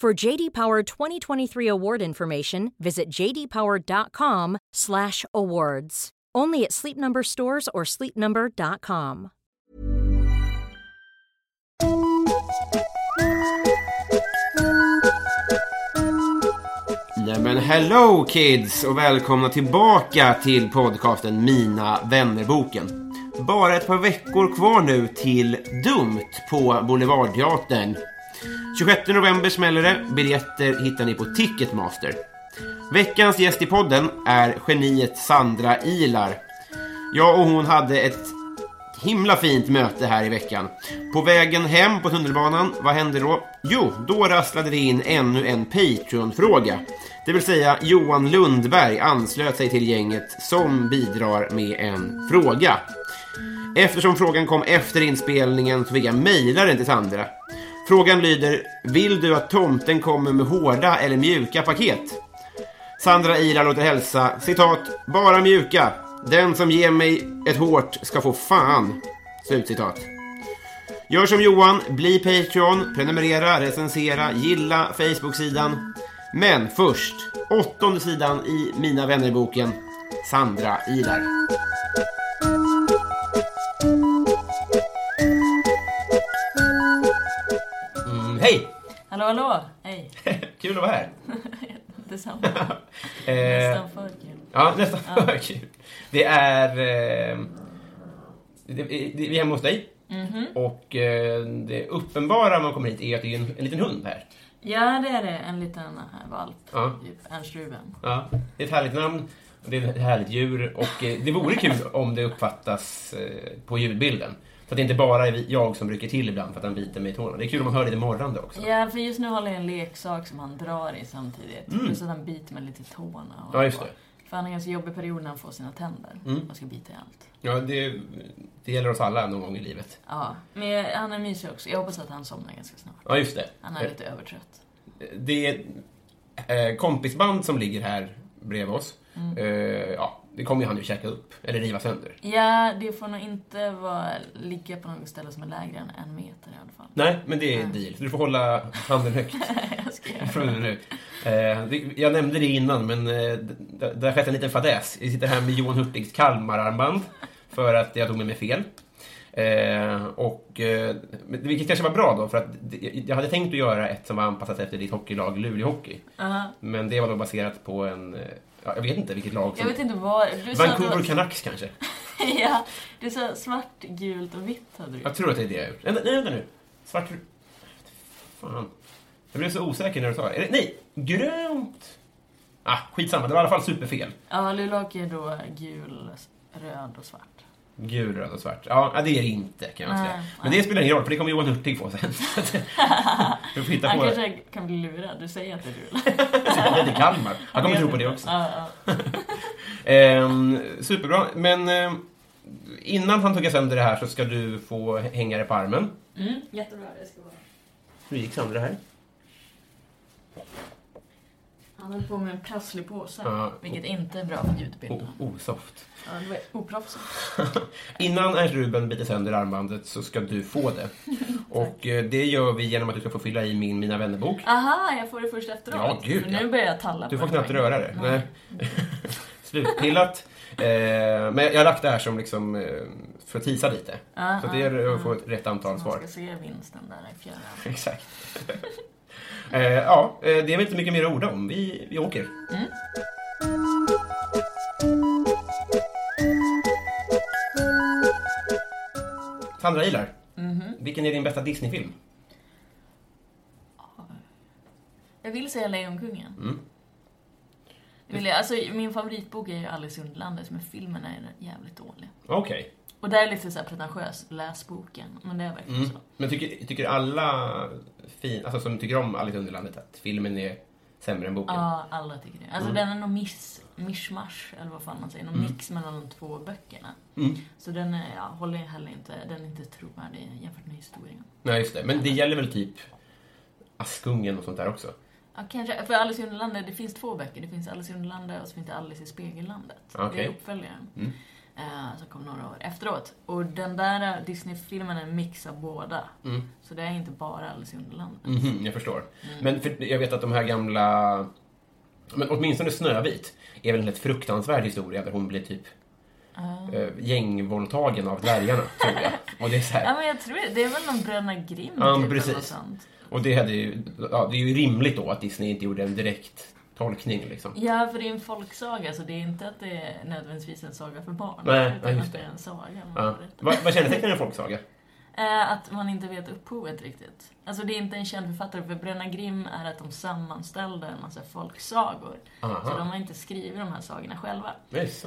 For JD Power 2023 award information, visit jdpower.com/awards. Only at Sleep Number stores or sleepnumber.com. Ja, men hello kids och välkomna tillbaka till podcasten Mina vännerboken. Bara ett par veckor kvar nu till Dumt på Boulevardteatern. 26 november smäller det. Biljetter hittar ni på Ticketmaster. Veckans gäst i podden är geniet Sandra Ilar. Jag och hon hade ett himla fint möte här i veckan. På vägen hem på tunnelbanan, vad hände då? Jo, då rasslade det in ännu en Patreon-fråga. Det vill säga Johan Lundberg anslöt sig till gänget som bidrar med en fråga. Eftersom frågan kom efter inspelningen så fick jag mejla den till Sandra. Frågan lyder, vill du att tomten kommer med hårda eller mjuka paket? Sandra Ira låter hälsa, citat, bara mjuka. Den som ger mig ett hårt ska få fan. Slutcitat. Gör som Johan, bli Patreon, prenumerera, recensera, gilla Facebook-sidan. Men först, åttonde sidan i Mina vännerboken, Sandra Ilar. Hallå, hallå! Hej! Kul att vara här. Detsamma. Eh, Nästan för kul. Ja, nästan för kul. Det är... Eh, det, det, vi är hemma hos dig. Mhm. Och eh, det uppenbara man kommer hit är att det är en, en liten hund här. Ja, det är det. En liten äh, valp. Ja. Typ Ernst Ruben. Ja, det är ett härligt namn. Det är ett härligt djur och eh, det vore kul om det uppfattas eh, på ljudbilden. Så att det inte bara är jag som rycker till ibland för att han biter mig i tårna. Det är kul om man hör lite morrande också. Ja, för just nu håller jag en leksak som han drar i samtidigt. Mm. Plus att han biter mig lite i tårna. Ja, just det. För han har en ganska jobbig period när han får sina tänder. Mm. Han ska bita i allt. Ja, det, det gäller oss alla någon gång i livet. Ja, men han är mysig också. Jag hoppas att han somnar ganska snart. Ja, just det. Han är lite övertrött. Det är eh, kompisband som ligger här bredvid oss. Mm. Eh, ja, det kommer ju han ju käka upp, eller riva sönder. Ja, det får nog inte vara, ligga på något ställe som är lägre än en meter i alla fall. Nej, men det är deal. Så du får hålla handen högt. jag ska göra. Eh, jag nämnde det innan, men eh, det, det har skett en liten fadäs. Jag sitter här med Johan Hurtigs Kalmararmband för att jag tog med mig fel. Eh, och, eh, vilket kanske var bra då, för att jag hade tänkt att göra ett som var anpassat efter ditt hockeylag Luleå Hockey. Aha. Men det var då baserat på en, ja, jag vet inte vilket lag Jag som... vet inte vad... Du Vancouver var- Canucks kanske? ja, du sa svart, gult och vitt hade du Jag tror att det är det jag gjort. Nej, nej, vänta nu. Svart... Fan. Jag blev så osäker när du sa det. Nej, grönt! Ah, skitsamma. Det var i alla fall superfel. Ja, Luleå är då gul, röd och svart. Gul, röd och svart. Ja, det är det inte kan jag Nej, säga. Men det spelar ingen roll, för det kommer Johan Hurtig få sen. du får hitta Han på det. kanske kan bli lurad. Du säger att det är du. Det är Kalmar. Han kommer tro på det också. Ja, ja. Ehm, superbra. Men ehm, innan han tog sönder det här så ska du få hänga det på armen. Mm, jättebra. Det ska vara. Hur gick Sandra här? Han höll på med en prasslig påse. Ja. Vilket inte är bra för ljudbilden. Osoft. Ja, det var oproffsigt. Innan Ernst Ruben biter sönder armbandet så ska du få det. Och eh, det gör vi genom att du ska få fylla i min Mina vännerbok. Aha, jag får det först efteråt. Ja, gud, För ja. nu börjar jag talla Du på får det knappt röra det. Nej. Slutpillat. Eh, men jag har lagt det här som liksom, eh, för att tisa lite. Ja, så det ja, gäller att få ett rätt antal Man svar. ska se vinsten där i fjärran. Exakt. Eh, ja, eh, det är väl inte mycket mer att orda om. Vi, vi åker. Sandra Ilar, vilken är din bästa Disney-film? Jag vill säga Lejonkungen. Mm. Vill jag, alltså, min favoritbok är ju Alice i Underlandet, men filmen är jävligt dålig. Okej. Och det är lite så här pretentiös, läs boken. Men det är verkligen Mm. så. Men tycker, tycker alla fin, alltså, som tycker om Alice Underlandet att filmen är sämre än boken? Ja, alla tycker det. Alltså Mm. den är nog miss, mishmash, eller vad fan man säger. Någon mix mellan de två böckerna. Mm. Så den är, ja, håller heller inte, den är inte trovärdig jämfört med historien. Nej, just det. Men det gäller väl typ Askungen och sånt där också? Ja, kanske. För Alice i Underlandet, det finns två böcker. Det finns Alice i Underlandet och så finns det Alice i Spegellandet. Det Okej. är uppföljaren. Mm. Eh, som kom några år efteråt. Och den där Disney-filmen är en mix av båda. Mm. Så det är inte bara Alice i Underlandet. Mhm, jag förstår. Mm. Men för, jag vet att de här gamla... Men åtminstone Snövit är väl en helt fruktansvärd historia där hon blir typ uh, gängvåldtagen av dvärgarna, tror jag. Och det är så här, Ja, men jag tror det. Det är väl någon Bröderna Grimm Ja, typ, precis. eller något sånt. Och det, hade ju, ja, det är ju rimligt då att Disney inte gjorde en direkt tolkning liksom. Ja, för det är en folksaga, så det är inte att det är nödvändigtvis en saga för barn. Nej, utan nej, just att det det. är en saga. Ja. Vad, vad kännetecknar en folksaga? Eh, att man inte vet upphovet riktigt. Alltså det är inte en känd författare, för Bröderna Grimm är att de sammanställde en massa folksagor. Så de Aha, har inte skrivit de här sagorna själva.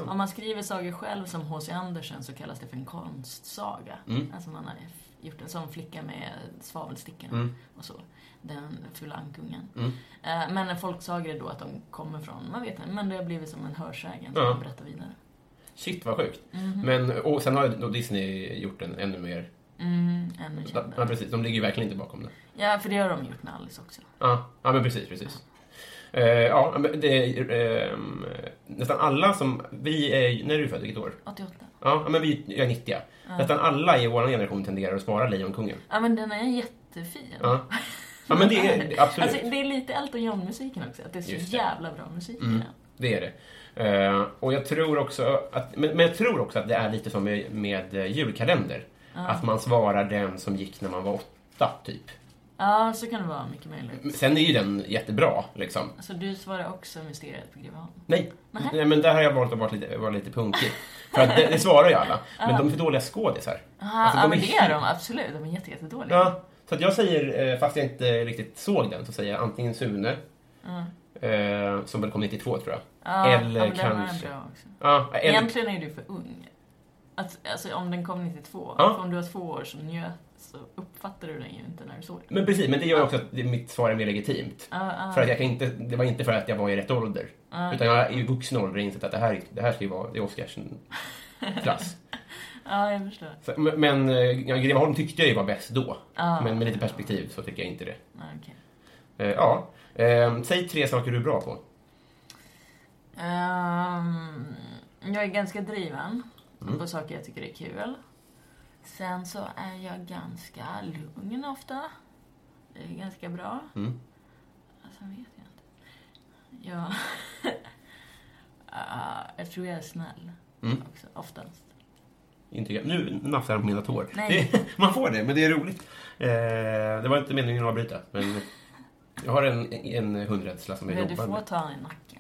Om man skriver sagor själv som H.C. Andersen så kallas det för en konstsaga. Mm. Alltså man har gjort en sån flicka med svavelstickorna Mm. och så. Den fulla ankungen. Mm. Eh, Men en folksaga är då att de kommer från, man vet inte, men det har blivit som en hörsägen Ja. som man berättar vidare. Shit, vad sjukt. Mhm. Men, och sen har då Disney gjort en ännu mer... Mm, ännu Ja, precis. De ligger ju verkligen inte bakom det. Ja, för det har de gjort med Alice också. Ja, ja men precis, precis. Eh, ja, det ehm, nästan alla som... Vi är... När är du född? Vilket år? 88. Ja, men vi jag är 90. Ja. Nästan alla i vår generation tenderar att spara Lejonkungen. Ja, men den är jättefin. Ja. ja, men det är absolut. Alltså, det är lite Elton John-musiken också, att det är så det. jävla bra musik Mm. Det är det. Eh, och jag tror också att, men, men jag tror också att det är lite som med, med eh, julkalender. Att man svarar den som gick när man var åtta, typ. Ja, så kan det vara mycket möjligt. Sen är ju den jättebra, liksom. Så du svarar också Mysteriet på Greveholm? Nej, Nähä. Nej men där har jag valt att vara lite, vara lite punkig. För att det, det svarar ju alla. Men de är för dåliga skådisar. Aha, Alltså, ja, de men är det är de absolut. De är jätte, jättedåliga. Ja, så att jag säger, eh, fast jag inte riktigt såg den, så säger jag antingen Sune, eh, som väl kom 92 tror jag. Ja, eller ja, men kanske... Ja, eller, Egentligen är du för ung. Att, alltså om den kom 92, Ja. om du var två år så njöt, så uppfattade du den ju inte när du såg den. Men precis, men det gör ju också att mitt svar är mer legitimt. Ja, ja. För att jag kan inte, det var inte för att jag var i rätt ålder. Ja. Utan jag i vuxen ålder insett att det här, det här ska ju vara, det är Oscarsson-klass. ja, jag förstår. Så, men eh, ja, Greveholm tyckte jag ju var bäst då. Men med lite perspektiv så tycker jag inte det. Eh, ja, eh, säg tre saker du är bra på. Ehm, jag är ganska driven Mm. på saker jag tycker är kul. Sen så är jag ganska lugn ofta. Det är ganska bra. Mm. Sen vet jag inte. Jag... Ah, jag tror jag är snäll Mm. också, oftast. Inte jag. Nu nafsar jag på mina tår. Nej. Det, man får det, men det är roligt. Eh, det var inte meningen att avbryta, men jag har en, en hundrädsla som jag Men du jobbar får med. ta en i nacken.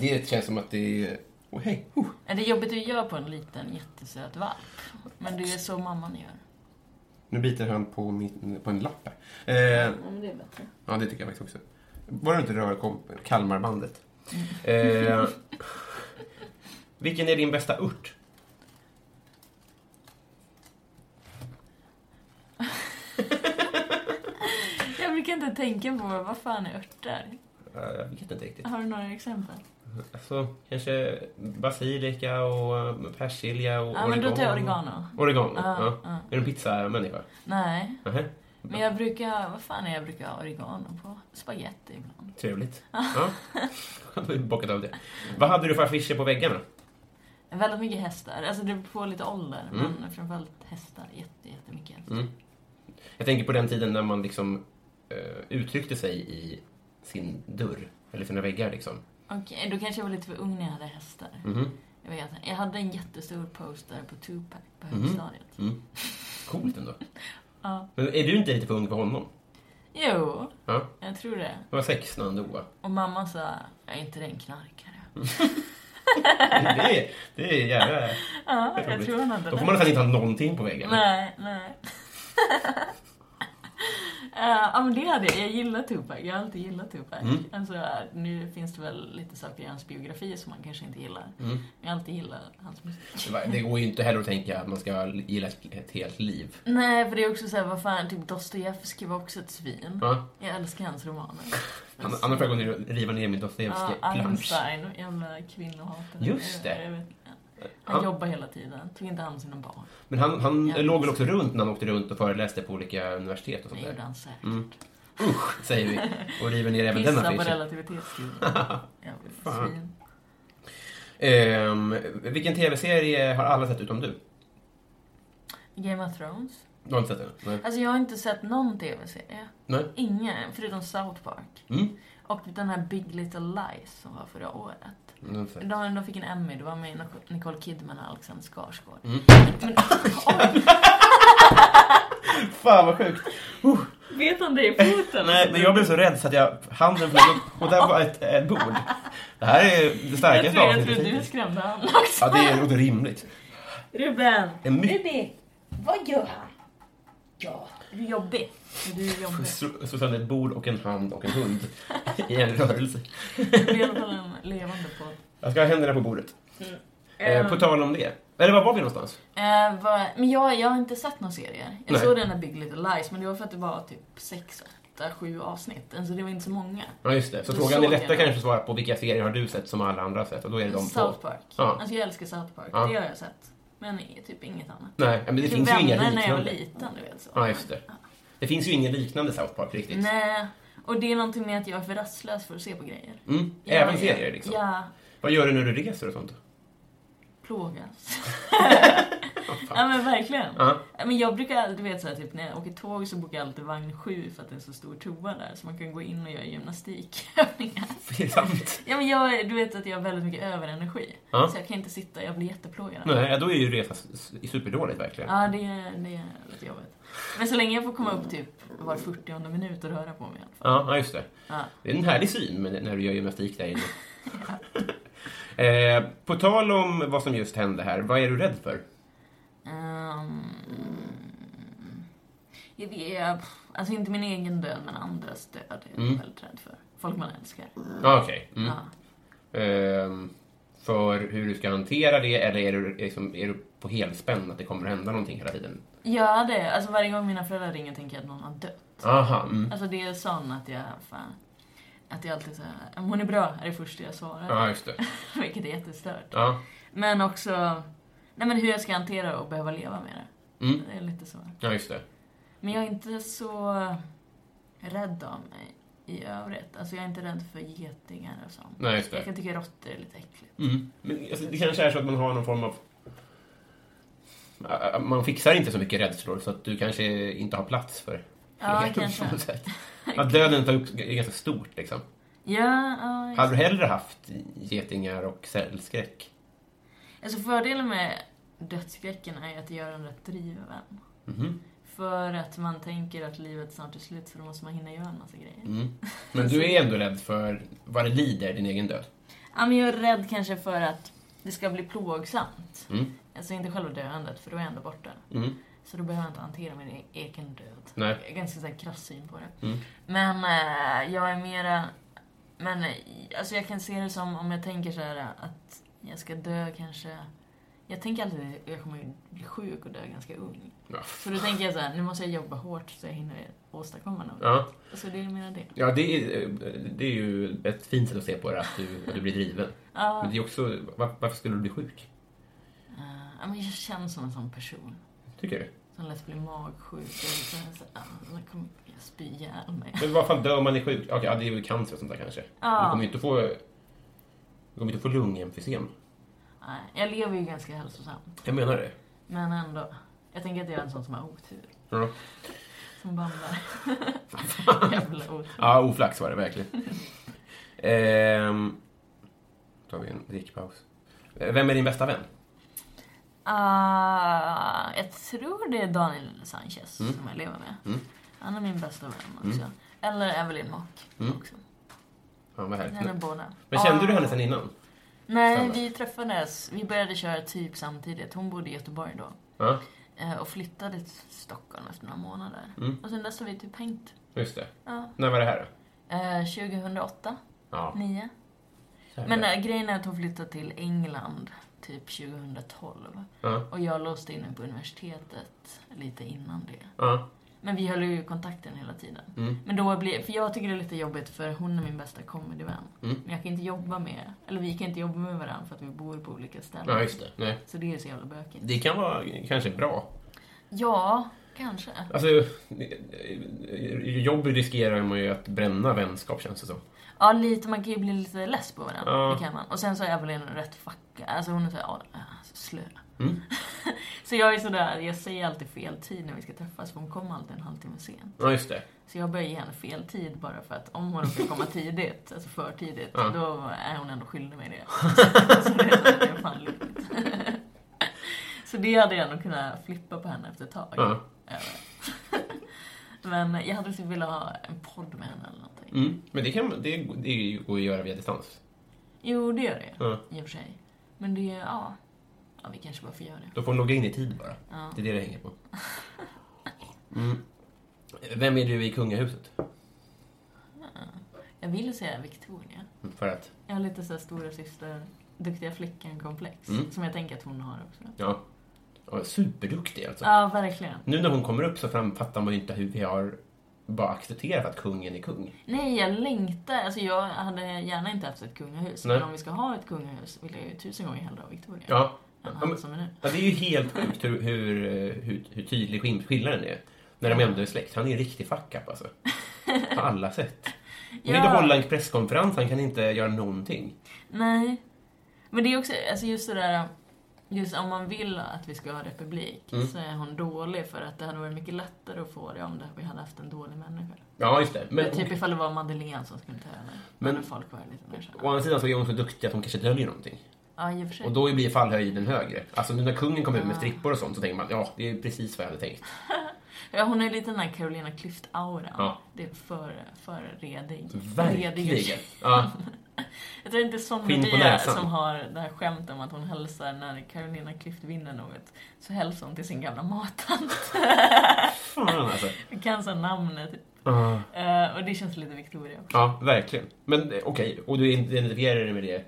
Det känns som att det är... Oh, hej! Oh. Är det jobbigt att göra på en liten jättesöt valp? Men det är så mamman gör. Nu biter han på, min, på en lapp här. Eh, Ja, men det är bättre. ja, det tycker jag faktiskt också. Bara du inte rör Kalmarbandet. Eh, vilken är din bästa urt? Jag brukar inte tänka på vad fan är örter. Jag vet inte riktigt. Har du några exempel? Alltså, kanske basilika och eh, persilja och Ja, men då tar jag oregano. Oregano, Ja, ja. ja. Är du en pizzamänniska? Nej, Nähä. men jag brukar, vad fan är jag brukar ha oregano på? Spaghetti ibland. Trevligt. Ja. Vi bockat av det. Vad hade du för affischer på väggarna? Väldigt mycket hästar. Alltså det beror på lite ålder, Mm. men framförallt hästar. Jätte, jättemycket hästar. Mm. Jag tänker på den tiden när man liksom eh, uttryckte sig i sin dörr, eller sina väggar liksom. Okej, då kanske jag var lite för ung när jag hade hästar. Mhm. Jag vet. Jag hade en jättestor poster på Tupac på Mhm. högstadiet. Mm. Coolt ändå. Ja. Men är du inte lite för ung för honom? Jo, Ja. jag tror det. Han var sex när han dog, va? Och mamma sa, är inte det en knarkare? Det är, det är jävla... Ja, jag roligt. tror han hade Då får man nästan inte ha någonting på väggen. Nej, nej. Eh, Ja men det hade jag. Jag gillar Tupac. Jag har alltid gillat Tupac. Mm. Alltså, nu finns det väl lite saker i hans biografi som man kanske inte gillar. Mm. Jag har alltid gillat hans musik. Det går ju inte heller att tänka att man ska gilla ett, helt liv. Nej, för det är också såhär, vad fan, typ Dostojevskij var också ett svin. Ja. Jag älskar hans romaner. Han har försökt gå ner och riva ner min Ja, Dostojevskij-plansch. Einstein, jävla kvinnohatare. Just det. Jag, jag han Ja. jobbar hela tiden, tog inte hand om sina barn. Men han, han Ja. låg väl också runt när han åkte runt och föreläste på olika universitet och sånt Det gjorde där. han säkert. Mm. Usch, säger vi. Och river ner även den på affischen. relativitetsteorin. Jävla Fan. svin. Ehm, vilken tv-serie har alla sett utom du? Game of Thrones. Du har inte sett den? Nej. Alltså jag har inte sett någon tv-serie. Nej. Ingen, förutom South Park. Mm. Och den här Big Little Lies som var förra året. Sett. De, de fick en Emmy, det var med Nicole Kidman och Alexander Skarsgård. Mm. Men, oj, Fan vad sjukt! vet han det i foten? Nej, men jag blev så rädd så att jag, handen flög upp och där var ett, ett bord. Det här är det jag starkaste tror, jag avsnittet tror du skrämde han också. Ja, det är inte rimligt. Ruben! Ruben! Vad gör han? Ja, är sönder ett bord och en hand och en hund i en rörelse. Det är i alla fall en levande podd. Jag ska ha händerna på bordet. Eh, Ehm, på tal om det. Eller var var vi någonstans? Eh, vad- men jag, jag har inte sett några serier. Jag Nej. såg den där Big Little Lies, men det var för att det var typ sex, åtta, sju avsnitt. Alltså det var inte så många. Ja, just det. Så Då frågan är lättare kanske att svara på vilka serier har du sett som alla andra har sett? Och då är det de South två. Park. Ja. Alltså jag älskar South Park, Ja. det har jag sett. Men typ inget annat. Nej, men det Typ finns ju inga Vänner när jag var liknande. liten, du vet så. Ja, just det. Det finns ju ingen liknande South Park riktigt. Nej, och det är någonting med att jag är för rastlös för att se på grejer. Mm. Även serier liksom. Ja, Vad gör du när du reser och sånt? Plågas. ja men verkligen. Ja. Ja, Men jag brukar alltid, du vet såhär, typ när jag åker tåg så bokar jag alltid vagn 7 för att det är så stor toa där. Så man kan gå in och göra gymnastikövningar. Det är sant. Ja men jag, du vet att jag har väldigt mycket överenergi. Ja. Så jag kan inte sitta, jag blir jätteplågad. Nej, då är ju resa superdåligt verkligen. Ja, det är, det är lite jobbigt. Men så länge jag får komma upp typ var 40 minut och röra på mig i alla fall. Ja, just det. Ja. Det är en härlig syn när du gör gymnastik där inne. eh, på tal om vad som just hände här, vad är du rädd för? Ehm, jag vet, alltså inte min egen död, men andras död är jag Mm. väldigt rädd för. Folk man älskar. Ja, okej. Mm. Ja. Ehm, för hur du ska hantera det, eller är du, liksom, är du på helspänn att det kommer att hända någonting hela tiden? Ja, det. Alltså varje gång mina föräldrar ringer tänker jag att någon har dött. Aha, mm. Alltså det är sån att jag, fan, att jag alltid säger om hon är bra, är det första jag svarar. Ja, just det. Vilket är jättestört. Ja. Men också, nej men hur jag ska hantera och behöva leva med det. Mm. Det är lite så. ja, just det. Men jag är inte så rädd av mig i övrigt. Alltså jag är inte rädd för getingar och sånt. Nej, just Jag det. kan tycka råttor är lite äckligt. Mm. Men alltså, det kanske är så att man har någon form av... Man fixar inte så mycket rädslor, så att du kanske inte har plats för Ja, kanske. Att döden tar upp, är ganska stort, liksom. Ja, ja. Hade du hellre haft getingar och cellskräck? Alltså fördelen med dödsskräcken är att det gör en rätt driven. Mhm. För att man tänker att livet snart är slut så då måste man hinna göra en massa grejer. Mm. Men du är ändå rädd för vad det lider, din egen död? Ja, men jag är rädd kanske för att det ska bli plågsamt. Mm. Alltså inte själva döendet, för då är jag ändå borta. Mm. Så då behöver jag inte hantera min e- egen död. Nej. Jag är ganska så här krass syn på det. Mm. Men eh, jag är mera... Men eh, alltså jag kan se det som om jag tänker så här att jag ska dö kanske... Jag tänker alltid att jag kommer bli sjuk och dö ganska ung. Ja. Så då tänker jag så här, nu måste jag jobba hårt så jag hinner åstadkomma något. Ja, Så det är mera det. ja det, är, det är ju ett fint sätt att se på det, att du, att du blir driven. Ja, Men det är också, var, varför skulle du bli sjuk? eh, men jag känns som en sån person. Tycker du? Som lätt blir magsjuk så så, ja, jag kommer spy ihjäl mig. Men vad fan dör man är sjuk? Okej, ja, det är ju cancer och sånt där kanske. Ja. Du kommer ju inte få... Du kommer inte få lungemfysem. Nej, jag lever ju ganska hälsosamt. Jag menar det. Men ändå. Jag tänker att jag är en sån som har otur. Ja, Som bandar. Jävla otur. ja oflax var det verkligen. Ehm, då tar vi en drickpaus. Vem är din bästa vän? Ah, jag tror det är Daniel Sanchez Mm. som jag lever med. Mm. Han är min bästa vän också. Eller Evelyn Mock Mm. också. Ja, vad härligt. Är Men, båda. men kände du Ja. henne sen innan? Nej, Stämmer. vi träffades. Vi började köra typ samtidigt. Hon bodde i Göteborg då. Eh, Och flyttade till Stockholm efter några månader. Mm. Och sen dess har vi typ hängt. just det. När var det här då? Eh, 2008, Ja, 9. jävlar. Men äh, grejen är att hon flyttade till England typ 2012. Ja, Och jag låste inne på universitetet lite innan det. ja. Men vi höll ju kontakten hela tiden. Mm. Men då blir, för jag tycker det är lite jobbigt för hon är min bästa comedyvän. Mm. Men jag kan inte jobba med, eller vi kan inte jobba med varandra för att vi bor på olika ställen. ja, just det. Nej. Så det är så jävla bökigt. Det kan vara kanske bra. Ja, kanske. Alltså, jobb riskerar man ju att bränna vänskap känns det som. Ja, lite, man kan ju bli lite less på varandra. Ja. Det kan man. Och sen så är Evelyn rätt fucka. Alltså hon är så här, ja, alltså, slö. Mm. så jag är sådär, jag säger alltid fel tid när vi ska träffas för hon kommer alltid en halvtimme sen. Ja, just det. Så jag börjar ge henne fel tid bara för att om hon råkar komma tidigt, alltså för tidigt, Ja. då är hon ändå skyldig mig det. så det är, så, det är fan lyckligt. så det hade jag nog kunnat flippa på henne efter ett tag. Ja. Men jag hade typ velat ha en podd med henne eller någonting. Mm. Men det, kan, det, det går ju att göra via distans. Jo, det gör det Ja. i och för sig. Men det, ja. Ja, vi kanske bara får göra det. Då får logga in i tid bara. Ja. Det är det det hänger på. Mm. Vem är du i kungahuset? Jag vill säga Victoria. För att, Jag har lite så här stora syster, duktiga flickan-komplex. Mm. Som jag tänker att hon har också. ja, ja superduktig alltså. Ja, verkligen. Nu när hon kommer upp så fram- fattar man ju inte hur vi har bara accepterat att kungen är kung. Nej, jag längtar. Alltså jag hade gärna inte haft ett kungahus. Nej. Men om vi ska ha ett kungahus vill jag ju tusen gånger hellre ha Victoria. Ja, Än han som är nu. ja det är ju helt sjukt hur, hur, hur, hur tydlig skill- skillnaden är. När de ändå är släkt. Han är en riktig fuck up alltså. På alla sätt. Han kan Ja. inte hålla en presskonferens, han kan inte göra någonting. Nej. Men det är också, alltså just det där, just om man vill att vi ska ha republik Mm. så är hon dålig för att det hade varit mycket lättare att få det om det, vi hade haft en dålig människa. Ja, just det. Men, typ ifall det var Madeleine som skulle ta över. Men- Men folk var lite mer å andra sidan så är hon så duktig att hon kanske döljer någonting. Ja, i och för sig. Och då blir fallhöjden högre. Alltså nu när kungen kom ut med strippor och sånt så tänker man, ja, det är precis vad jag hade tänkt. Ja, hon är lite den här Carolina Klüft-auran. Ja. Det är för, för redig. Verkligen. Redig. Ja, Jag tror inte vi är näsan. som har det här skämtet om att hon hälsar när Carolina Klüft vinner något. Så hälsar hon till sin gamla mattant. fan alltså. Kan så namnet. typ. Ja. Eh, och det känns lite Victoria också. Ja, verkligen. Men eh, okej, och du identifierar dig med det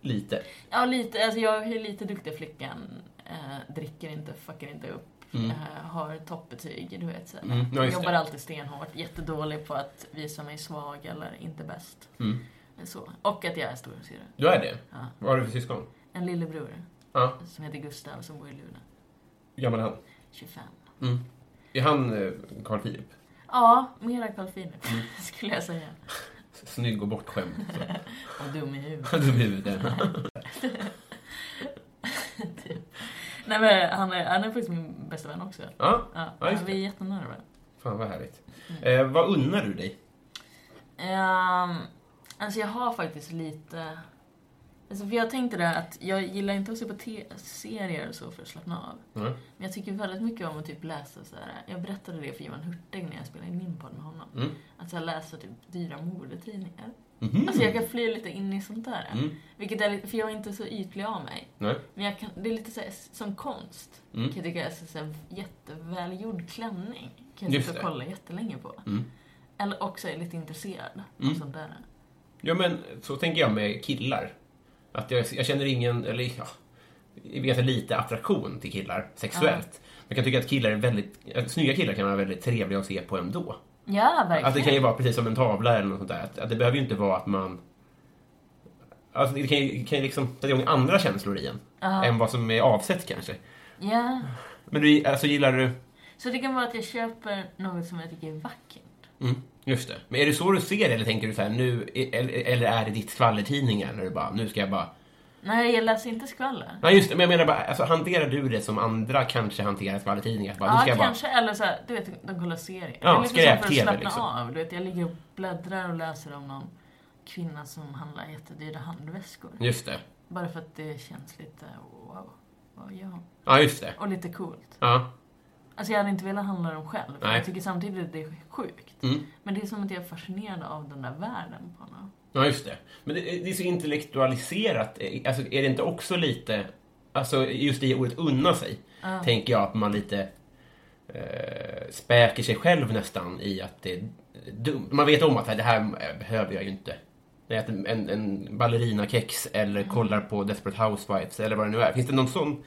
lite? Ja, lite. Alltså jag är lite duktig flickan. Eh, dricker inte, fuckar inte upp. Mm. Har toppbetyg, du vet. Så. Mm, ja, Jobbar det. alltid stenhårt. Jättedålig på att visa mig svag eller inte bäst. Mm. Så. Och att jag är storasyrra. Du är det? Ja. Vad har du för syskon? En lillebror Ja, som heter Gustav som bor i Luna. hur gammal är han? 25. Mm. Är han eh, Carl Philip? Ja, mera Carl Philip, Mm. skulle jag säga. Snygg och bortskämd. Och dum i huvudet. Dum i huvudet. Nej men han är, han är faktiskt min bästa vän också. Ja, Ja, Ja, just vi är jättenära. fan vad härligt. Mm. Eh, vad unnar du dig? Um, alltså jag har faktiskt lite... Alltså för jag tänkte det att jag gillar inte att se på serier och så för att slappna av. Mm. Men jag tycker väldigt mycket om att typ läsa så här. Jag berättade det för Johan Hurtig när jag spelade in min podd med honom. Mm. Att här, läsa typ dyra modetidningar. Mhm. Alltså jag kan fly lite in i sånt där. Mm. Vilket är för jag är inte så ytlig av mig. Nej. Men jag kan, det är lite så här, som konst. Mm. Kan jag tycka är så, så här, jättevälgjord klänning. Kan jag sitta och kolla jättelänge på. Mm. Eller också är lite intresserad Mm. av sånt där. Ja, men så tänker jag med killar. Att jag, jag känner ingen, eller ja, ganska lite attraktion till killar sexuellt. Jag kan tycka att killar är väldigt, snygga killar kan vara väldigt trevliga att se på ändå. Ja, verkligen. Att det kan ju vara precis som en tavla eller något sånt där. Att, att det behöver ju inte vara att man... Alltså det kan ju, kan ju liksom sätta igång andra känslor i en. Ja. Än vad som är avsett kanske. Ja. Men du, alltså gillar du... Så det kan vara att jag köper något som jag tycker är vackert. Mm, just det. Men är det så du ser det eller tänker du så här nu, eller, eller är det ditt skvallertidningar när du bara, nu ska jag bara... Nej, jag läser inte skvaller. Nej just det, men jag menar bara, alltså hanterar du det som andra kanske hanterar skvallertidningar? Bara, Ja, jag bara... kanske. Eller så här, du vet, de kollar serier. Ja, skräp-TV slappna liksom. av. Du vet, jag ligger och bläddrar och läser om någon kvinna som handlar jättedyra handväskor. Just det. Bara för att det känns lite wow, vad gör hon? Ja, just det. Och lite coolt. Ja. Alltså jag hade inte velat handla dem själv. Nej. jag tycker samtidigt att det är sjukt. Mm. Men det är som att jag är fascinerad av den där världen på honom. Ja, just det. Men det, det är så intellektualiserat. Alltså, är det inte också lite... Alltså, just i ordet unna sig, tänker jag att man lite eh, späker sig själv nästan i att det är dumt. Man vet om att det här behöver jag ju inte. Jag äter en, en ballerinakex eller kollar på Desperate Housewives eller vad det nu är. Finns det någon sån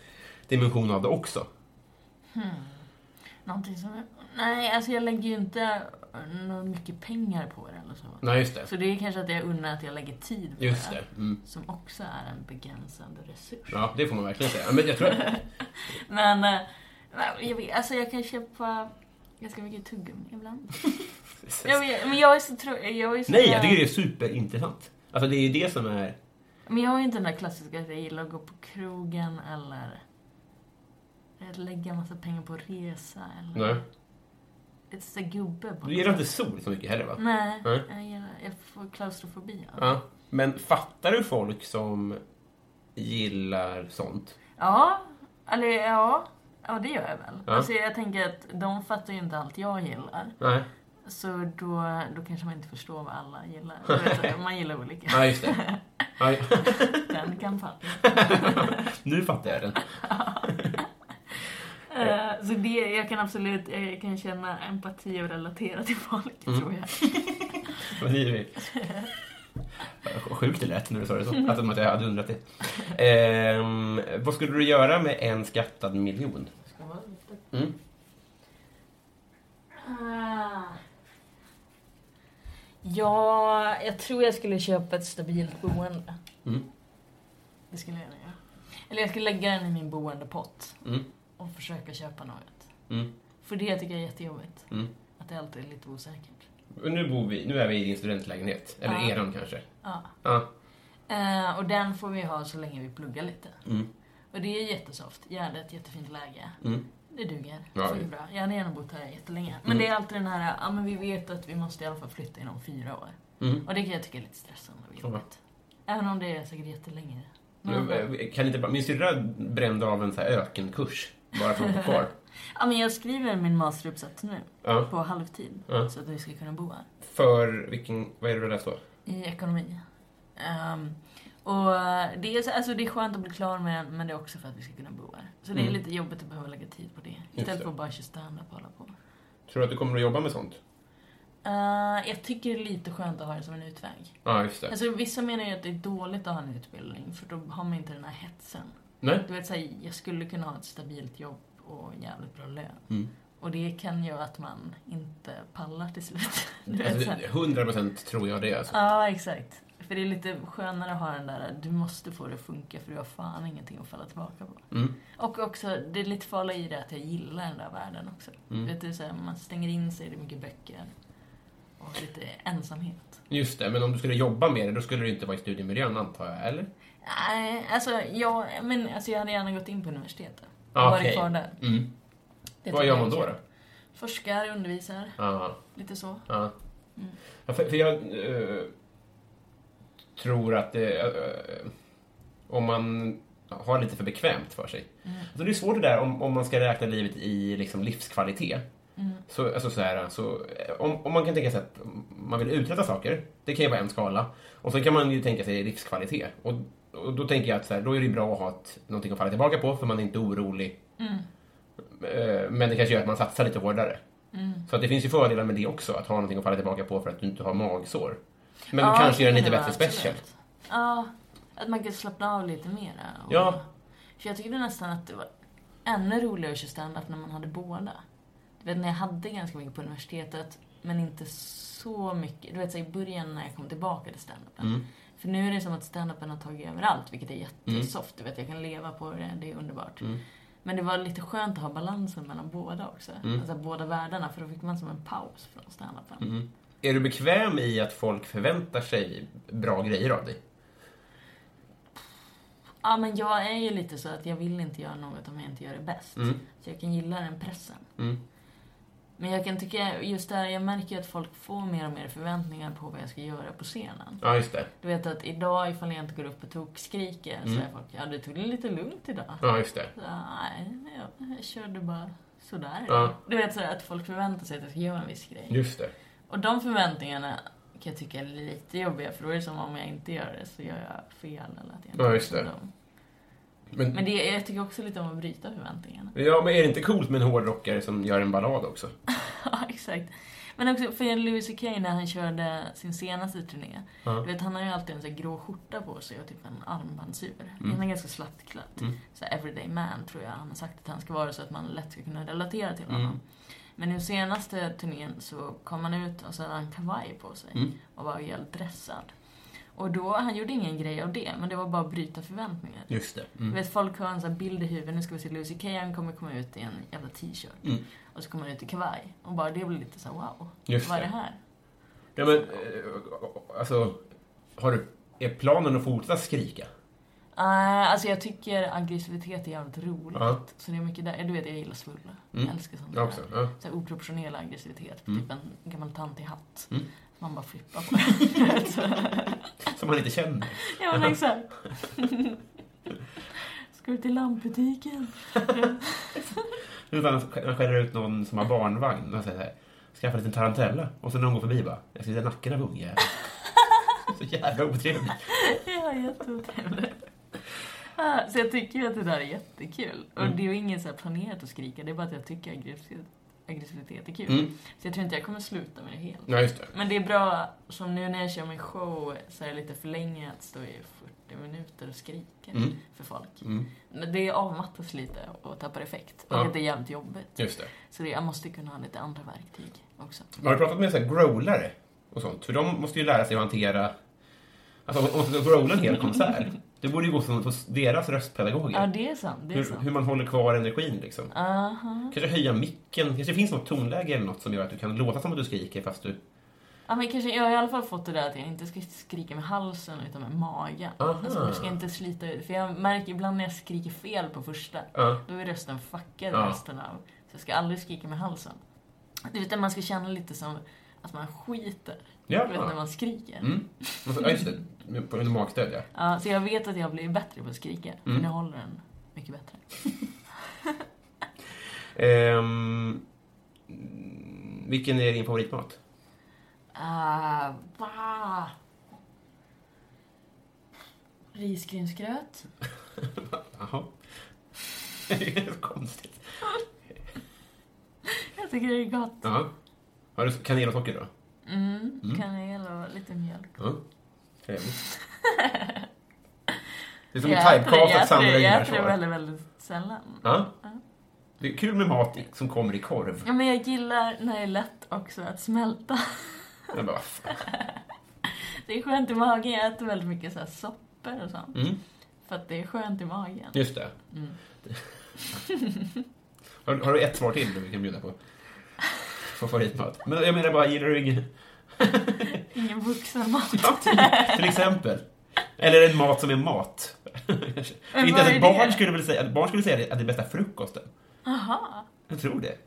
dimension av det också? Någonting som... Nej, alltså jag lägger ju inte något mycket pengar på det eller så. Nej, just det. Så det är kanske att jag undrar att jag lägger tid på Just det. Mm. Som också är en begränsad resurs. Ja, det får man verkligen säga. Men jag tror. Men, eh, jag vet, alltså jag kan köpa ganska mycket tuggummi ibland. jag vet, men jag är så tro, jag är så Nej, jag tycker det är superintressant. Alltså, det är ju det som är... Men jag har ju inte den där klassiska att jag gillar att gå på krogen eller lägga massa pengar på resa eller Nej. ett sånt där gubbe på Du gillar inte sol så mycket heller, va? Nej, Nej. jag gillar, jag får klaustrofobi av. Ja. Men fattar du folk som gillar sånt? Ja, eller ja, ja det gör jag väl. Ja. Alltså jag tänker att de fattar ju inte allt jag gillar. Nej. Så då, då kanske man inte förstår vad alla gillar. Vet, man gillar olika. Ja, just det. Ja, Den kampanjen. nu fattar jag den. Eh, Så det, jag kan absolut jag kan känna empati och relatera till folk, Mm. tror jag. Vad Sjukt det lät när du sa det så. Att som att jag hade undrat det. Ehm, vad skulle du göra med en skattad miljon? Mm. Ah. Ja, jag tror jag skulle köpa ett stabilt boende. Mm. Det skulle jag göra. Eller jag skulle lägga den i min boendepott Mm. Och försöka köpa något. Mm. För det tycker jag är jättejobbigt. Mm. Att det alltid är lite osäkert. Och nu, bor vi, nu är vi i din studentlägenhet. Eller Ja. eran kanske. Ja. Ja. Eh, och den får vi ha så länge vi pluggar lite. Mm. Och det är jättesoft. Gärdet, jättefint läge. Mm. Det duger. Ja, det- bra. Jag hade gärna bott här jättelänge. Men Mm. det är alltid den här, ja men vi vet att vi måste i alla fall flytta inom fyra år. Mm. Och det kan jag tycka är lite stressande och jobbigt. Även om det är säkert jättelänge. Men, eh, Kan inte min syrra brände av en så här ökenkurs bara för att bo kvar. ja, men jag skriver min masteruppsats nu. Ja. På halvtid. Ja. Så att vi ska kunna bo här. För vilken, vad är det du läst då? I ekonomi. Ehm, och det är, så- alltså det är skönt att bli klar med men det är också för att vi ska kunna bo här. Så det är Mm. lite jobbigt att behöva lägga tid på det. Istället det. för att bara köra stand-up och hålla på. Tror du att du kommer att jobba med sånt? Eh, jag tycker det är lite skönt att ha det som en utväg. Ja, just det. Alltså vissa menar ju att det är dåligt att ha en utbildning, för då har man inte den här hetsen. Nej? Du vet, så här, jag skulle kunna ha ett stabilt jobb och jävligt bra lön. Mm. Och det kan göra att man inte pallar till slut. Alltså. 100 procent tror jag det alltså. Ja, exakt. För det är lite skönare att ha den där, du måste få det att funka för du har fan ingenting att falla tillbaka på. Mm. Och också, det är lite farligt i det att jag gillar den där världen också. Mm. Vet du, så här, man stänger in sig, det är mycket böcker. Och lite ensamhet. Just det, men om du skulle jobba med det, då skulle du inte vara i studiemiljön antar jag, eller? Nej, alltså jag, men, alltså jag hade gärna gått in på universitetet. Och Ah, varit okej. kvar där. Mm. Det Vad gör man då? då? Forskar, undervisar, Ja, lite så. ja. Mm. ja för, för jag eh, tror att det, eh, om man har lite för bekvämt för sig. Mm. Alltså det är svårt det där om, om man ska räkna livet i liksom livskvalitet. Mm. Så, alltså så här, så, om, om man kan tänka sig att man vill uträtta saker, det kan ju vara en skala. Och så kan man ju tänka sig livskvalitet. Och, och då tänker jag att så här, då är det bra att ha ett, någonting att falla tillbaka på, för man är inte orolig. Mm. Men det kanske gör att man satsar lite hårdare. Mm. Så att det finns ju fördelar med det också, att ha någonting att falla tillbaka på för att du inte har magsår. Men Ja, du kanske det gör den kan lite bättre special. Ja, att man kan slappna av lite mer. Och, Ja. För jag tyckte nästan att det var ännu roligare att köra stand-up när man hade båda. Vet, när jag hade ganska mycket på universitetet, men inte så mycket. Du vet, så i början när jag kom tillbaka till stand-upen. Mm. För nu är det som att stand-upen har tagit överallt, vilket är jättesoft. Du vet, jag kan leva på det, det är underbart. Mm. Men det var lite skönt att ha balansen mellan båda också. Mm. Alltså båda världarna, för då fick man som en paus från stand-upen. Mm. Är du bekväm i att folk förväntar sig bra grejer av dig? Ja, men jag är ju lite så att jag vill inte göra något om jag inte gör det bäst. Mm. Så jag kan gilla den pressen. Mm. Men jag kan tycka, just där, jag märker ju att folk får mer och mer förväntningar på vad jag ska göra på scenen. Ja, just det. Du vet att idag ifall jag inte går upp och tokskriker så Mm. är folk, ja du tog det lite lugnt idag. Ja, just det. Så, nej, jag, jag körde bara sådär. Ja. Du vet så att folk förväntar sig att jag ska göra en viss grej. Just det. Och de förväntningarna kan jag tycka är lite jobbiga för då är det som om jag inte gör det så gör jag fel eller att jag inte Ja, just det. dem. Men, Men det, jag tycker också lite om att bryta förväntningarna. ja, men är det inte coolt med en hårdrockare som gör en ballad också? Ja, exakt. Men också för Louis CK när han körde sin senaste turné. Ja. Du vet, han har ju alltid en sån här grå skjorta på sig och typ en armbandsur. Mm. Han är ganska slappt Mm. Så everyday man tror jag han har sagt att han ska vara så att man lätt ska kunna relatera till Mm. honom. Men nu senaste turnén så kom han ut och så hade han kavaj på sig. Mm. Och var helt dressad. Och då, han gjorde ingen grej av det, men det var bara att bryta förväntningar. Just det. Mm. vet, folk har en sån bild i huvudet, nu ska vi se Lucy Kay, han kommer komma ut i en jävla t-shirt. Mm. Och så kommer han ut i kavaj. Och bara det blir lite så här, wow, Just vad är det. här? Ja, men, eh, alltså, har du, är planen att fortsätta skrika? Uh, alltså jag tycker aggressivitet är jävligt roligt. Ja. Så det är mycket där. Du vet, jag gillar svulla. Mm. Jag älskar sånt Jag också. Ja. Så här oproportionerlig aggressivitet. Mm. Typ en gammal tant i hatt. Mm. Man bara flippar på det. Som man inte känner. ja men exakt. Ska du till lampbutiken? Han skäller ut någon som har barnvagn och säger så här, skaffa en liten tarantella. Och så hon går förbi bara, jag ska sitta i nacken av ungjäveln. Så jävla otrevligt. ja, jätteotrevligt. Så jag tycker att det där är jättekul. Och Mm. det är ju inget så planerat att skrika, det är bara att jag tycker aggressivitet, aggressivitet är kul. Mm. Så jag tror inte jag kommer sluta med det helt. Ja, just det. Men det är bra, som nu när jag kör min show så är det lite för länge att stå i 40 minuter och skrika Mm. för folk. Mm. Men det avmattas lite och tappar effekt. Och Ja. det är jävligt jobbigt. Just det. Så det, jag måste kunna ha lite andra verktyg också. Har du pratat med så här growlare och sånt? För de måste ju lära sig att hantera... Alltså man ska growla en hel konsert. Det borde ju gå som hos deras röstpedagoger. Ja, det är sant. Det är hur, sant. hur man håller kvar energin liksom. Aha. Kanske höja micken. Kanske finns något tonläge eller något som gör att du kan låta som att du skriker fast du... Ja, men kanske, jag har i alla fall fått det där att jag inte ska skrika med halsen utan med magen. Aha. Alltså, jag ska inte slita ut. För jag märker ibland när jag skriker fel på första, Ja. då är rösten fuckad resten av. Så jag ska aldrig skrika med halsen. Du vet, man ska känna lite som att man skiter. Ja. Du vet, när man skriker. Mm. Ja, just det. På magstöd, ja. Ja, så jag vet att jag har blivit bättre på att skrika. Mm. nu håller den mycket bättre. Ehm, vilken är din favoritmat? Uh? Risgrynsgröt. Jaha. det är konstigt. Jag tycker det är gott. Ja. Har du kanel och socker då? Mm, Mm. och lite mjölk. Ja. Trevligt. Det är som en typecastat det- Jag äter det väldigt, väldigt sällan. Ja. Ja. Det är kul med mat som kommer i korv. Ja, men jag gillar när det är lätt också att smälta. Jag bara. Det är skönt i magen. Jag äter väldigt mycket så här soppor och sånt. Mm, För att det är skönt i magen. just det. Mm. Har, har du ett svar till du kan bjuda på? Favoritmat. Men jag menar bara, gillar du ingen... Ingen vuxenmat. Ja, till, till exempel. Eller en mat som är mat. Men Inte ens ett barn det? skulle väl säga, barn skulle säga att det är bästa frukosten. Aha. Jag tror det.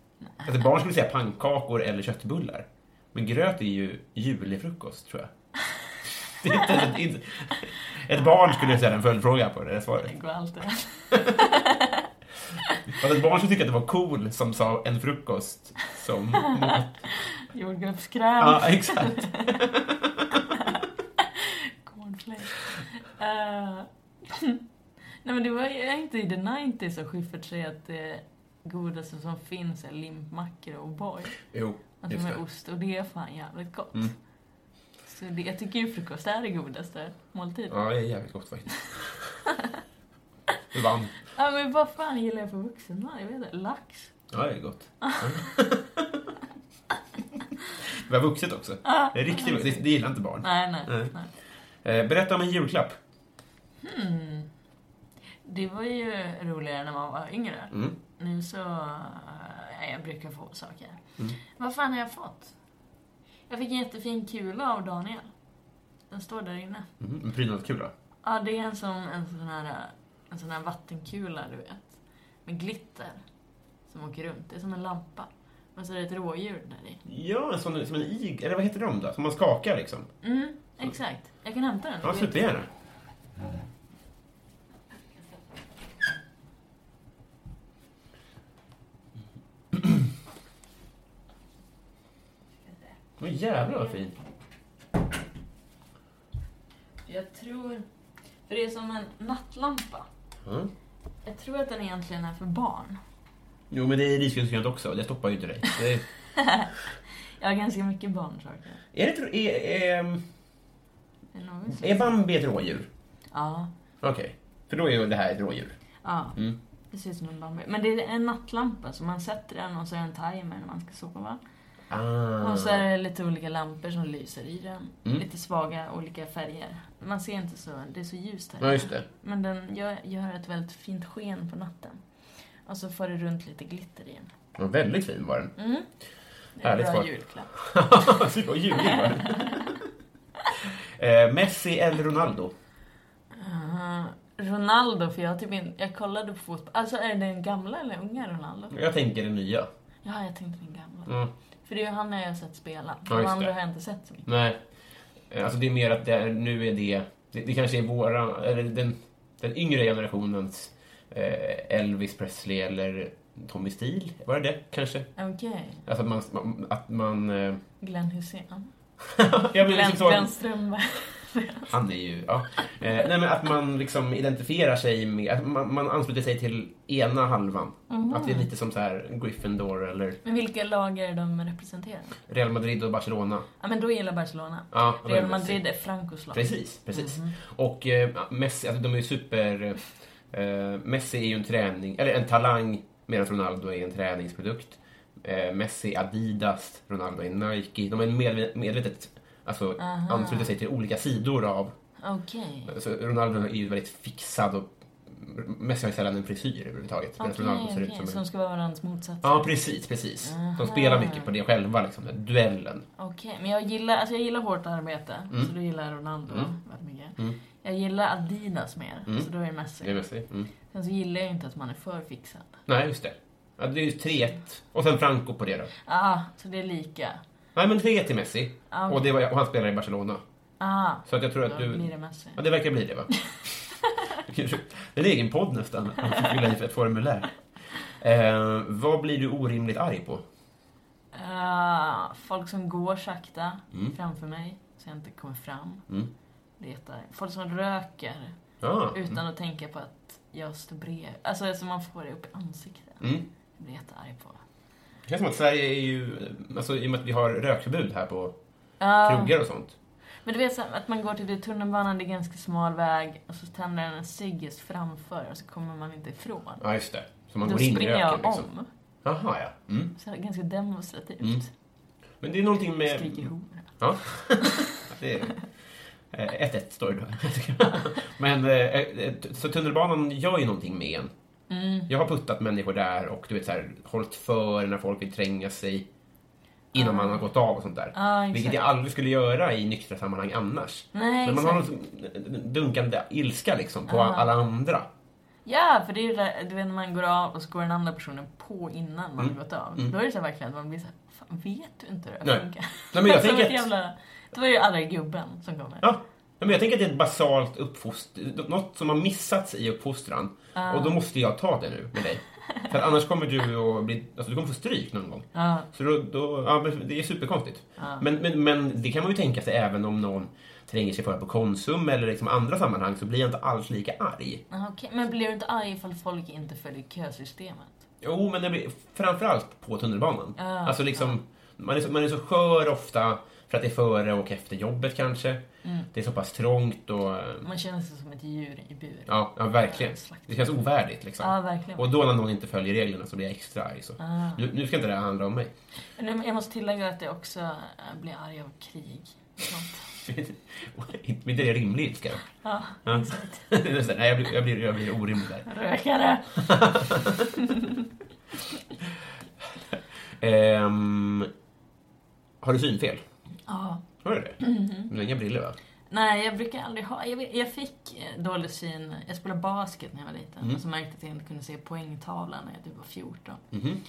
Ett barn skulle säga pannkakor eller köttbullar. Men gröt är ju julefrukost, tror jag. Det är inte, ett, ett barn skulle säga en följdfråga på det där svaret. Det går alltid. Att ett barn skulle tycka att det var cool som sa en frukost som mat. Jordgubbskräm. Ja, exakt. Cornflakes. Eh, Nej men det var inte i the 90s som Schyffert säger att det godaste som finns är limpmackor och O'boy. Jo, Alltså med det. ost och det är fan jävligt gott. Mm. Så det, jag tycker ju frukost är det godaste måltid. Ja. Ja, det är jävligt gott faktiskt. Vann. men vad fan gillar jag för vuxenmat? Jag vet inte. Lax? Ja, det är gott. Det var vuxet också. Det är riktigt det, det gillar inte barn. Nej, nej. Nej. nej. Eh, berätta om en julklapp. Hmm. Det var ju roligare när man var yngre. Mm. Nu så... eh, jag brukar få saker. Mm. Vad fan har jag fått? Jag fick en jättefin kula av Daniel. Den står där inne. Mm. En prydnadskula. Ja, det är en sån, en sån här, en sån här vattenkula, du vet. Med glitter. Som åker runt. Det är som en lampa. Men så är det ett rådjur där i. Ja, som, som en ig... Eller vad heter de då? Som man skakar liksom. Mm, exakt. Jag kan hämta den. Ja, supergärna. Åh jävlar vad fin. Jag tror... För det är som en nattlampa. Mm. Jag tror att den egentligen är för barn. Jo, men det är risgrynsgrönt också. Det stoppar ju inte dig. Det är, Jag har ganska mycket barnsaker. är, det, är, är, Är som- är Bambi ett rådjur? Ja. Okej. För då är det här ett rådjur. Ja, Mm. det ser ut som en Bambi. Men det är en nattlampa, så man sätter den och så är det en timer när man ska sova. Ah. Och så är det lite olika lampor som lyser i den. Mm. Lite svaga, olika färger. Man ser inte så, det är så ljust här. Ja, just det. Men den gör, gör ett väldigt fint sken på natten. Och så får det runt lite glitter i den. Ja, väldigt fin var den. Mm. Det är Härligt en bra julklapp. Fy vad ljuvlig var den. Eh, Messi eller Ronaldo? Uh, Ronaldo, för jag typ in, jag kollade på fotboll. Alltså är det den gamla eller unga Ronaldo? Jag tänker den nya. Ja, jag tänkte den gamla. Mm. För det är han jag har sett spela. Ja, De andra har jag inte sett så mycket. Nej. Eh, Alltså det är mer att det är, nu är det, det, det kanske är våra, eller den, den yngre generationens eh, Elvis Presley eller Tommy Steele. Var det det kanske? Okej. Alltså att man, att man... eh, Glenn Hysén. ja, men Glenn, liksom så, Glenn Strömberg. han är ju, ja. Eh, nej men att man liksom identifierar sig med, att man, man ansluter sig till ena halvan. Mhm. Att det är lite som så här Gryffindor eller Men vilka lag är de representerar? Real Madrid och Barcelona. Ja, men då gillar Barcelona. Ja, Real. Madrid är Francos lag. Precis, precis. Mhm. Och eh, Messi, alltså de är ju super... Eh, Messi är ju en träning, eller en talang, medan Ronaldo är en träningsprodukt. Eh, Messi Adidas, Ronaldo är Nike. De är medvetet alltså, Aha. ansluter sig till olika sidor av... Okej. Alltså, Ronaldo är ju väldigt fixad och Messi har ju sällan en frisyr överhuvudtaget. medan Okej, Ronaldo ser ut okej. som en... ska vara varandras motsats. Ja, precis, precis. Aha. De spelar mycket på det själva, liksom, den duellen. Okej, men jag gillar, alltså jag gillar hårt arbete. Mm. Så då gillar Ronaldo Mm. väldigt mycket. Mm. Jag gillar Adidas mer, Mm. så då är det Messi. Det är Messi. Mm. Sen så gillar jag inte att man är för fixad. Nej, just det. Ja, det är ju 3-1. Och sen Franco på det då. Ah, så det är lika. Nej, men 3 till Messi. Ah, Och, det var, och han spelar i Barcelona. Ah, Så att jag tror att du... blir det Messi. Ja, det verkar bli det va? det är en egen podd nästan. Får fylla i för ett formulär. Eh, vad blir du orimligt arg på? Ah, folk som går sakta Mm. framför mig, så jag inte kommer fram. Mm. Det jätteargt. Folk som röker Ja. utan att tänka på att jag står bredvid. Alltså, alltså man får det upp i ansiktet. Mm. Jag blir jättearg på. Det känns som att Sverige är ju... Alltså, I och med att vi har rökförbud här på Ah, krogar och sånt. Men du vet så att man går till det tunnelbanan, det är ganska smal väg och så tänder den en cigg framför och så kommer man inte ifrån. Ja, just det. Så man Då går in i springer röken jag liksom. om. Jaha, ja. Mm. Så ganska demonstrativt. Mm. Men det är någonting med... Skriker hora. Ja. det är... eh, 1-1 står det då. Men, eh, eh, så tunnelbanan gör ju någonting med en. Mm. Jag har puttat människor där och du vet så här, hållit för när folk vill tränga sig innan man har gått av och sånt där. Exakt. Vilket jag aldrig skulle göra i nyktra sammanhang annars. Nej, Men man har exakt. någon dunkande ilska liksom på Ja. alla andra. Ja, för det är ju det du vet när man går av och så går den andra personen på innan man Mm. har gått av. Mm. Då är det så verkligen att man blir så här, fan vet du inte hur det funkar? Nej, men jag tänker att- jävla, då är det ju alla gubben som kommer. Ja. Men jag tänker att det är ett basalt uppfostran, något som har missats i uppfostran. Och då måste jag ta det nu med dig. För annars kommer du att bli, alltså du kommer få stryk någon gång. Ja. Så då, då ja, det är superkonstigt. Men, men, men det kan man ju tänka sig även om någon tränger sig för på Konsum eller liksom andra sammanhang så blir jag inte alls lika arg. Okej. Men blir du inte arg ifall folk inte följer kösystemet? Jo, men det blir framförallt på tunnelbanan. Alltså liksom, man, är så, man är så skör ofta för att det är före och efter jobbet kanske. Mm. Det är så pass trångt och... eh, Man känner sig som ett djur i bur. Ja, ja verkligen. Det känns ovärdigt liksom. Ja, verkligen. Och då när någon inte följer reglerna så blir jag extra arg. Så. Ah. Nu, nu ska inte det här handla om mig. Jag måste tillägga att jag också äh, blir arg av krig. Inte det är rimlig ilska. Ja, Ja. exakt. Nej, jag blir, jag, blir, jag blir orimlig där. Rökare! Ehm, har du synfel? Ja. Har du det? Mhm. Du har inga briller va? Nej, jag brukar aldrig ha... Jag, fick eh, dålig syn... Jag spelade basket när jag var liten. Mm. Och så märkte jag att jag inte kunde se poängtavlan när jag typ var 14. Mhm.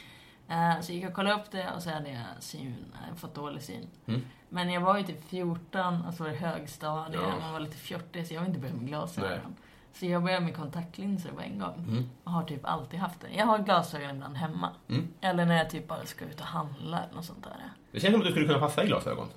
Eh, så gick jag och kollade upp det och så hade jag syn, eh, fått dålig syn. Mm. Men jag var ju typ 14 och så var det högstadiet, Ja. man var lite fjortig så jag var inte börjat med glasögon. Så jag började med kontaktlinser på en gång. Mm. Och har typ alltid haft det. Jag har glasögon ibland hemma. Mm. Eller när jag typ bara ska ut och handla eller något sånt där. Det känns som att du skulle kunna passa i glasögon.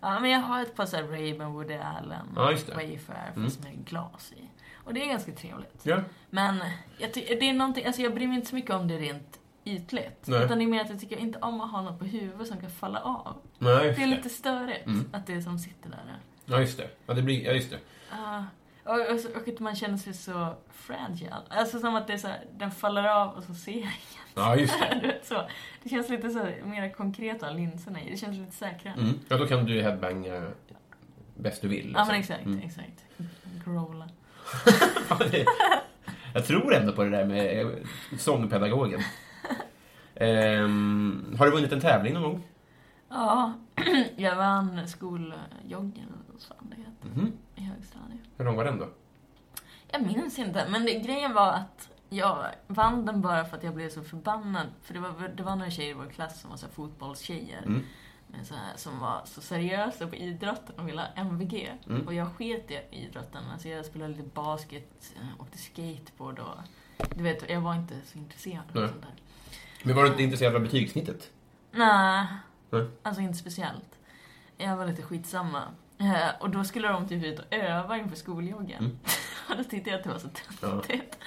Ja, men jag har ett par såhär Ray-Ban, Woody Allen, Ja. Wayfair, Mm. fast med glas i. Och det är ganska trevligt. Ja. Men jag, det är någonting, alltså jag bryr mig inte så mycket om det rent ytligt. Nej. Utan det är mer att jag tycker inte om att ha något på huvudet som kan falla av. Nej, Det är lite störigt Mm. att det är som sitter där. Ja, just det. Ja, det blir... Ja, just det. Ja. Och, och, och att man känner sig så fragile. Alltså som att det är så här, den faller av och så ser jag inget. Ja, just det. Så. Det känns lite så mer konkret av linserna i. Det känns lite säkrare. Mm. Ja, då kan du headbanga bäst du vill. Ja men liksom. exakt, Mm. exakt. Growla. Jag tror ändå på det där med eh, sångpedagogen. Ehm, har du vunnit en tävling någon gång? Ja, jag vann skoljoggen, eller vad fan det heter, Mhm. I högstadiet. Hur lång var den då? Jag minns inte, men det, grejen var att jag vann den bara för att jag blev så förbannad. För det var, det var några tjejer i vår klass som var så här fotbollstjejer. Mm. Men så här, som var så seriösa på idrotten och ville ha MVG. Mm. Och jag sket i idrotten. Alltså jag spelade lite basket, eh, åkte skateboard och... Du vet, jag var inte så intresserad av sånt där. Men var du inte intresserad av betygssnittet? Nej. alltså inte speciellt. Jag var lite skitsamma. Eh, Och då skulle de typ ut och öva inför skoljoggen. Mm. Och då tyckte jag att det var så töntigt.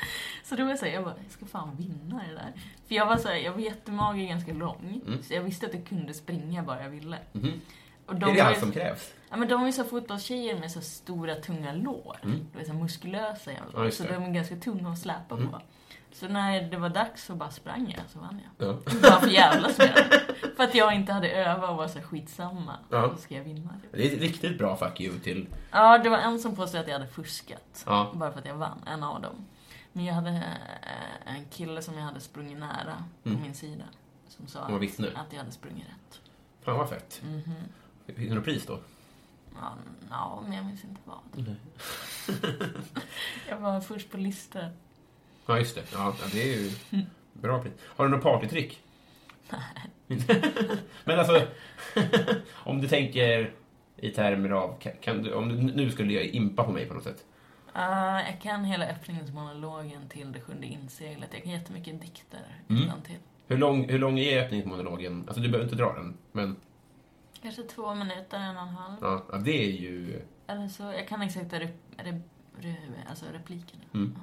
Så då var jag såhär, jag bara, jag ska fan vinna det där. För jag var såhär, jag var jättemager, ganska lång. Mm. Så jag visste att jag kunde springa bara jag ville. Mhm. Och är de det var allt ju, som krävs? ja, men de ju så fotbollstjejer med så stora, tunga lår. Mm. Du vet, så muskulösa jävla Ja, Så det. de är ganska tunga att släpa Mm. på. Så när det var dags så bara sprang jag, så vann jag. Ja. Bara för jävlas med. För att jag inte hade övat och var så skitsamma. Ja. Då ska jag vinna. Det är ett riktigt bra fuck you till... Ja, det var en som påstod att jag hade fuskat. Ja. Bara för att jag vann, en av dem. Men jag hade eh, en kille som jag hade sprungit nära på Mm. min sida. Som sa vittne. att jag hade sprungit rätt. Fan vad fett. Mhm. Fick du något pris då? Ja, ja, men jag minns inte vad. jag var först på listor. Ja, just det. Ja, det är ju bra pris. Har du något partytrick? Men alltså, om du tänker i termer av... Kan, du, om du nu skulle jag impa på mig på något sätt. Uh, jag kan hela öppningsmonologen till Det sjunde inseglet. Jag kan jättemycket dikter Mm. till. Hur lång, hur lång är öppningsmonologen? Alltså, du behöver inte dra den, men Kanske två minuter, en och en halv. ja, ja, det är ju... Eller så, jag kan exakt rep, rep, rep, alltså replikerna. Mm.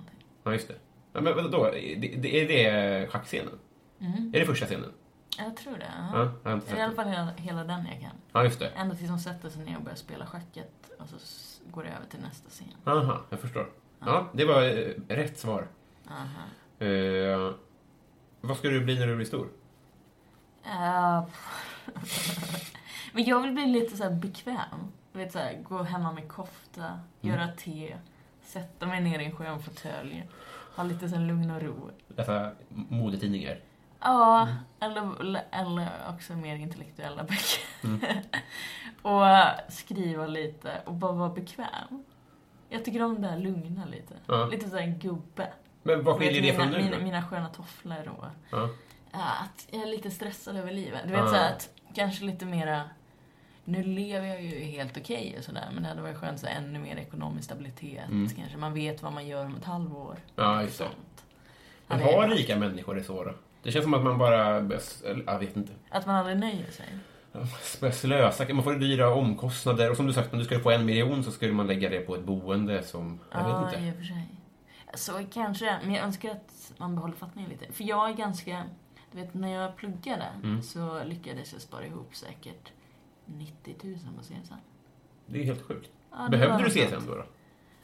Ja, just det. Ja, men vadå? Det, det, är det schackscenen? Mm. Är det första scenen? Jag tror det. Ja, Ja. jag har I alla fall hela, hela den jag kan. Ja, just det. Ända tills de sätter sig ner och börjar spela schacket. Och så går det över till nästa scen. Aha, jag förstår. Ja, det var eh, rätt svar. Aha. Eh, vad ska du bli när du blir stor? Eh, Men jag vill bli lite så här bekväm. Vet, så här, gå hemma med kofta, Mm. göra te, sätta mig ner i en skön fåtölj. Ha lite så lugn och ro. Läsa modetidningar? Ja, Mm. eller, eller också mer intellektuella böcker. Mm. och skriva lite och bara vara bekväm. Jag tycker om det här lugna lite. Ja. Lite såhär gubbe. Men vad skiljer det från nu mina, mina sköna tofflor och Ja. att jag är lite stressad över livet. Du vet Ja. såhär att kanske lite mera nu lever jag ju helt okej och sådär, men det hade varit skönt här, ännu mer ekonomisk stabilitet. Mm. Kanske man vet vad man gör om ett halvår. Ja, just det. Men har rika människor det så då? Det känns som att man bara... Jag vet inte. Att man aldrig nöjer sig. Börjar slösa. Man får dyra omkostnader. Och som du sagt, om du skulle få en miljon så skulle man lägga det på ett boende som... Jag ja, vet inte. i och för sig. Så kanske, men jag önskar att man behåller fattningen lite. För jag är ganska... Du vet, när jag pluggade Mm. så lyckades jag spara ihop säkert 90 000 på CSN. Det är helt sjukt. Ja, Behövde du CSN då? då?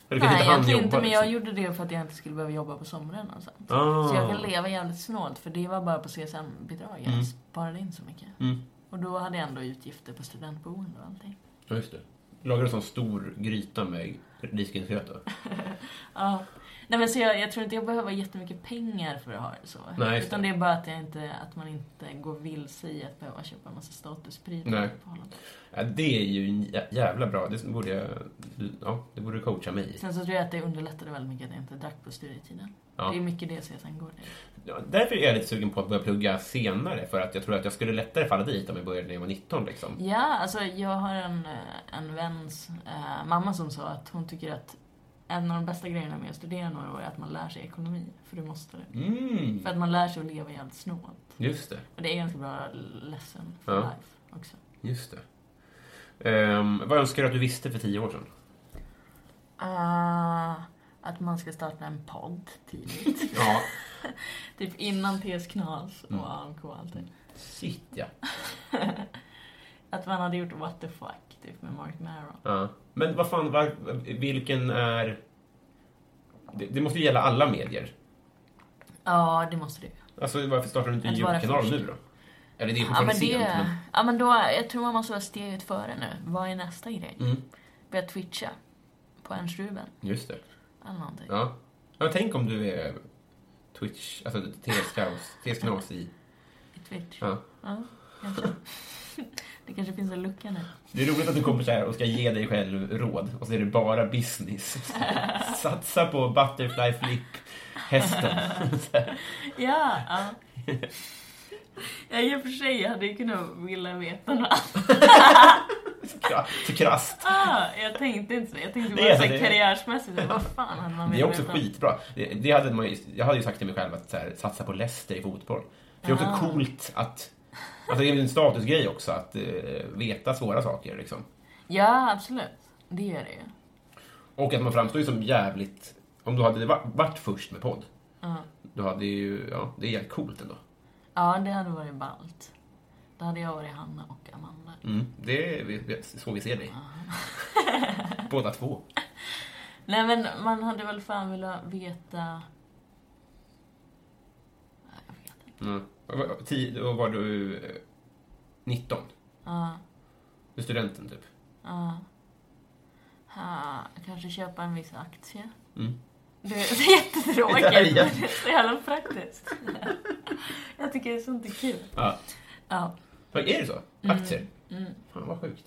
Nej, inte egentligen jobba, inte, men jag liksom. gjorde det för att jag inte skulle behöva jobba på somrarna och sånt. Ah. Så jag kan leva jävligt snålt, för det var bara på CSN-bidrag jag Mm. sparade in så mycket. Mm. Och då hade jag ändå utgifter på studentboende och allting. Ja, just det. Lagar du en sån stor gryta med risgrynsgröt? Ja. Nej men så jag, jag tror inte jag behöver jättemycket pengar för att ha det så. Nej, Utan det. är bara att, jag inte, att man inte går vilse i att behöva köpa en massa statusprylar. På honom. Ja, det är ju jävla bra. Det borde jag... Ja, det borde coacha mig i. Sen så tror jag att det underlättade väldigt mycket att jag inte drack på studietiden. Ja. Det är mycket det CSN går till. Ja, därför är jag lite sugen på att börja plugga senare. För att jag tror att jag skulle lättare falla dit om jag började när jag var 19 liksom. Ja, alltså jag har en, eh, en väns eh, mamma som sa att hon tycker att en av de bästa grejerna med att studera några år är att man lär sig ekonomi. För du måste det. Mm. För att man lär sig att leva jävligt snålt. Just det. Och det är ganska bra lesson for Ja. life också. Just det. Ehm, vad önskar du att du visste för tio år sedan? Ah, att man ska starta en podd tidigt. Ja. typ innan TS Knas och Mm. AMK och allting. Shit, ja. Att man hade gjort What the fuck, typ med Mark Maron. ja. Men vad fan, var, vilken är... Det, det måste ju gälla alla medier. Ja, det måste du. Alltså varför startar du inte en Att vara YouTube-kanal först. nu då? Eller det är Ja fortfarande men, det, sent, men... ja, men då, jag tror man måste vara steget före nu. Vad är nästa grej? Mm, Börja twitcha. På Ernst Ruben. just det. Eller någonting. Ja. ja. Tänk om du är Twitch, alltså TS Knas i... I Twitch. Ja. Ja, kanske. det kanske finns en lucka nu. Det är roligt att du kommer så här och ska ge dig själv råd och så är det bara business. Satsa på butterfly flip hästen. Ja, ja. Ja, i och för sig jag hade ju kunnat vilja veta något. Så kra- Så krasst. Ah, jag tänkte inte så. Jag tänkte bara är så det- karriärsmässigt. Vad fan hade man Det är velat också veta? skitbra. Det, det hade man ju, jag hade ju sagt till mig själv att här, satsa på Leicester i fotboll. Det är också Ah. coolt att... Alltså det är en statusgrej också att eh, veta svåra saker liksom. Ja, absolut. Det gör det ju. Och att man framstår ju som jävligt... Om du hade va- varit först med podd, Ja. då hade ju... Ja, det är jävligt coolt ändå. Ja, det hade varit ballt. Då hade jag varit Hanna och Amanda. Mm, det är vi- så vi ser dig. Båda två. Nej, men man hade väl fan velat veta... Nej, jag vet inte. Mm. Då var du eh, 19. Ja, Du är studenten typ. ja. Ha, kanske köpa en viss aktie. Mm. Det är jättetråkigt, det är så jävla praktiskt. Jag tycker sånt är kul. Ja. Ja. Är det så? Aktier? Mm. Fan vad sjukt.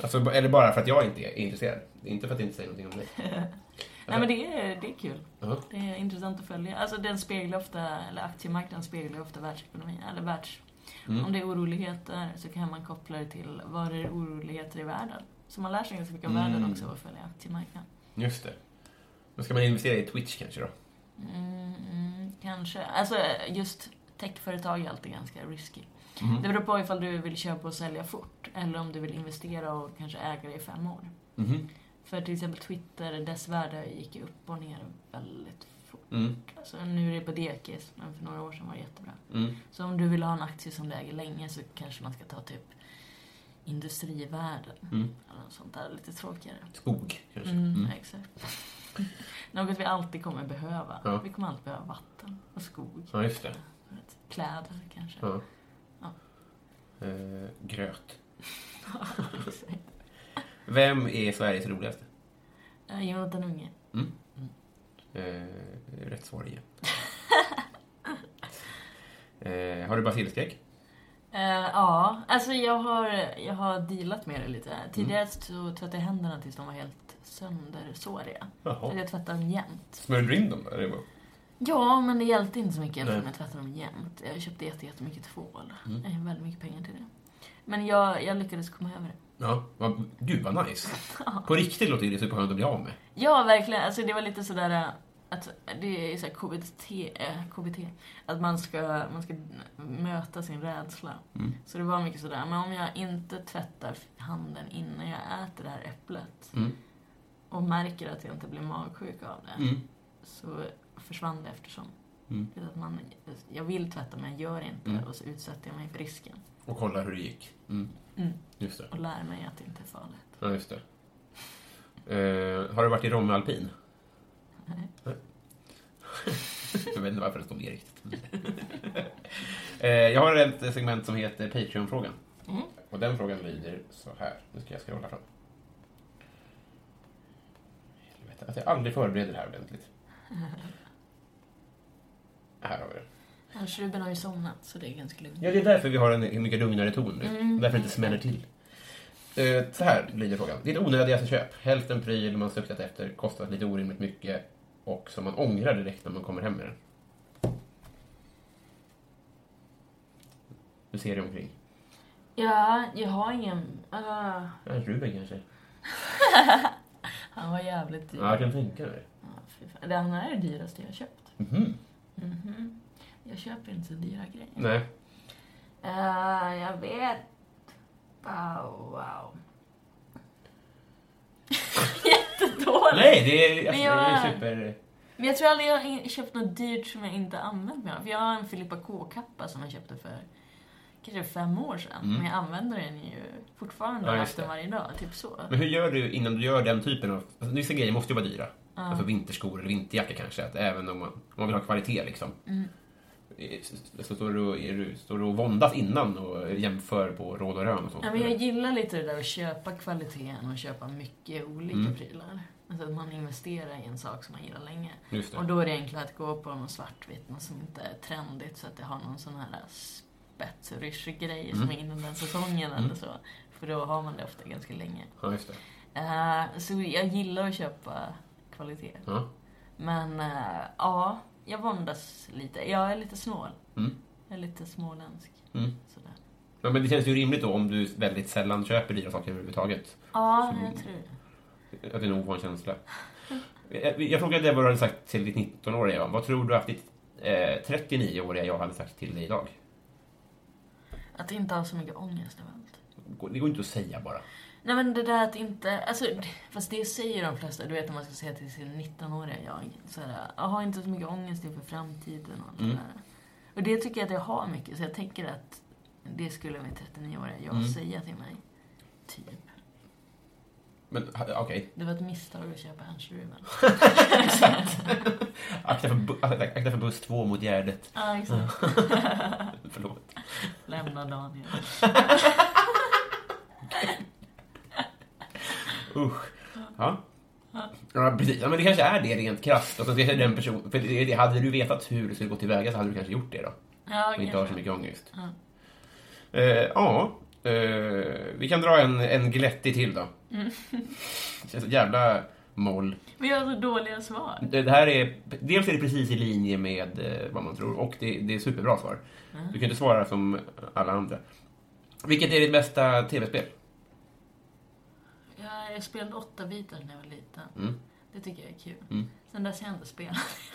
Alltså, eller bara för att jag inte är intresserad. Inte för att jag inte säger någonting om dig. Nej men det är, det är kul. Ja. Det är intressant att följa. Alltså den speglar ofta, eller aktiemarknaden speglar ofta världsekonomin, eller världs... Mm. Om det är oroligheter så kan man koppla det till det är oroligheter i världen. Så man lär sig ganska mycket om Mm. världen också av att följa aktiemarknaden. Just det. Men ska man investera i Twitch kanske då? Mm, mm, kanske. Alltså just techföretag är alltid ganska risky. Mhm. Det beror på ifall du vill köpa och sälja fort, eller om du vill investera och kanske äga det i fem år. Mhm. För till exempel Twitter, dess värde gick ju upp och ner väldigt fort. Mm. Alltså, nu är det på dekis, men för några år sedan var det jättebra. Mm. Så om du vill ha en aktie som du äger länge så kanske man ska ta typ industrivärden. Mm. Eller något sånt där lite tråkigare. Skog kanske? Mm, Mm. Exakt. Något vi alltid kommer behöva. Ja. Vi kommer alltid behöva vatten och skog. Ja, just det. Kläder kanske. Ja. Ja. Eh, gröt. Exakt. Vem är Sveriges roligaste? Eh, Jonathan Unge. Mm. Eh, rätt svar igen. eh, har du basilskräck? Eh, ja, alltså jag har, jag har dealat med det lite. Tidigare Mm. så tvättade jag händerna tills de var helt söndersåriga. Så Jaha. jag tvättade dem jämt. Smörjde du in dem där? Ja, men det hjälpte inte så mycket eftersom jag tvättade dem jämt. Jag köpte jätte- jättemycket tvål. Mm. Jag har väldigt mycket pengar till det. Men jag, jag lyckades komma över det. Ja, vad, gud vad nice. På riktigt låter det superskönt att bli av med. Ja, verkligen. Alltså det var lite sådär äh, att det är så KBT, äh, KBT. Att man ska, man ska möta sin rädsla. Mm. Så det var mycket sådär, men om jag inte tvättar handen innan jag äter det här äpplet Mm. och märker att jag inte blir magsjuk av det, Mm. så försvann det eftersom. Mm. Att man, jag vill tvätta men jag gör inte Mm. och så utsätter jag mig för risken. Och kolla hur det gick. Mm. Mm. Just det. Och lär mig att det inte är farligt. Ja, just det. Eh, har du varit i Romme Alpin? Nej. jag vet inte varför det står med riktigt. eh, jag har ett segment som heter Patreon-frågan. Mm. Och den frågan lyder så här. Nu ska jag scrolla fram. Helvete, att jag aldrig förbereder det här ordentligt. Här har vi det. Ruben har ju somnat så det är ganska lugnt. Ja, det är därför vi har en, mycket lugnare ton nu. Mm. Därför det inte smäller till. Eh, så här lyder frågan. Ditt onödigaste köp. Hälften pryl man suktat efter, kostat lite orimligt mycket och som man ångrar direkt när man kommer hem med den. Du ser dig omkring. Ja, jag har ingen... Uh, Ja, Ruben kanske. Han var jävligt dyr. Ja, jag kan tänka mig. Ja, fy fan. Det här är det dyraste jag har köpt. Mhm. Mhm. Jag köper inte så dyra grejer. Nej. Eh, jag vet. Wow, wow. Jättedåligt. Nej, det är, alltså, jag- det är super... Men jag tror aldrig jag har köpt något dyrt som jag inte använt mig av. För jag har en Filippa K-kappa som jag köpte för kanske fem år sedan. Mm. Men jag använder den ju fortfarande Ja, det. varje dag. Typ så. Men hur gör du innan du gör den typen av... Alltså, vissa grejer måste ju vara dyra. Ja. Alltså vinterskor eller vinterjacka kanske. Att även om man, om man vill ha kvalitet liksom. Mm. Eh, Så så står du, och- står du och våndas innan och jämför på råd och rön och sånt? Ja, men jag gillar lite det där att köpa kvaliteten och köpa mycket olika Mm. prylar. Alltså att man investerar i en sak som man gillar länge. Och då är det enklare att gå på något svartvitt, något som inte är trendigt så att det har någon sån här spetsryschig grej som är inom den säsongen eller så. För då har man det ofta ganska länge. Ja, just. Eh, så jag gillar att köpa kvalitet. Ja. Men eh, ja, jag våndas lite. Jag är lite snål. Mm. Jag är lite småländsk. Mm. Sådär. Ja, men det känns ju rimligt då om du väldigt sällan köper dyra saker överhuvudtaget. Ja, jag tror det. Att det är en ovan känsla. Jag, jag frågade dig vad du hade sagt till ditt 19-åriga jag. Vad tror du att ditt eh, 39-åriga jag hade sagt till dig idag? Att inte ha så mycket ångest av allt. Det går inte att säga bara. Nej men det där att inte, alltså, fast det säger de flesta, du vet när man ska säga till sin 19-åriga jag, såhär, jag har inte så mycket ångest inför framtiden och allt Mm. det där. Och det tycker jag att jag har mycket, så jag tänker att det skulle min 39-åriga jag Mm. säga till mig. Typ. Men okej, Det var ett misstag att köpa Ernst Ruben. akta, för bu- akta, för buss 2 mot Gärdet. Ja, exakt. Förlåt. Lämna Daniel. Usch. Ja. Ja, precis. Ja, men det kanske är det rent krasst. Och så kanske den person, för det, det, hade du vetat hur du skulle gå tillväga så hade du kanske gjort det då. Ja, Och inte har så mycket ångest. Ja. Eh, ja, eh, vi kan dra en, en glättig till då. Mm. Det känns jävla moll. Jag har så dåliga svar. Det det här är, dels är det precis i linje med eh, vad man tror och det, det är superbra svar. Du kan inte svara som alla andra. Vilket är ditt bästa tv-spel? Ja, jag spelade åtta bitar när jag var liten. Mm. Det tycker jag är kul. Mm. Sen dess har jag inte spelat.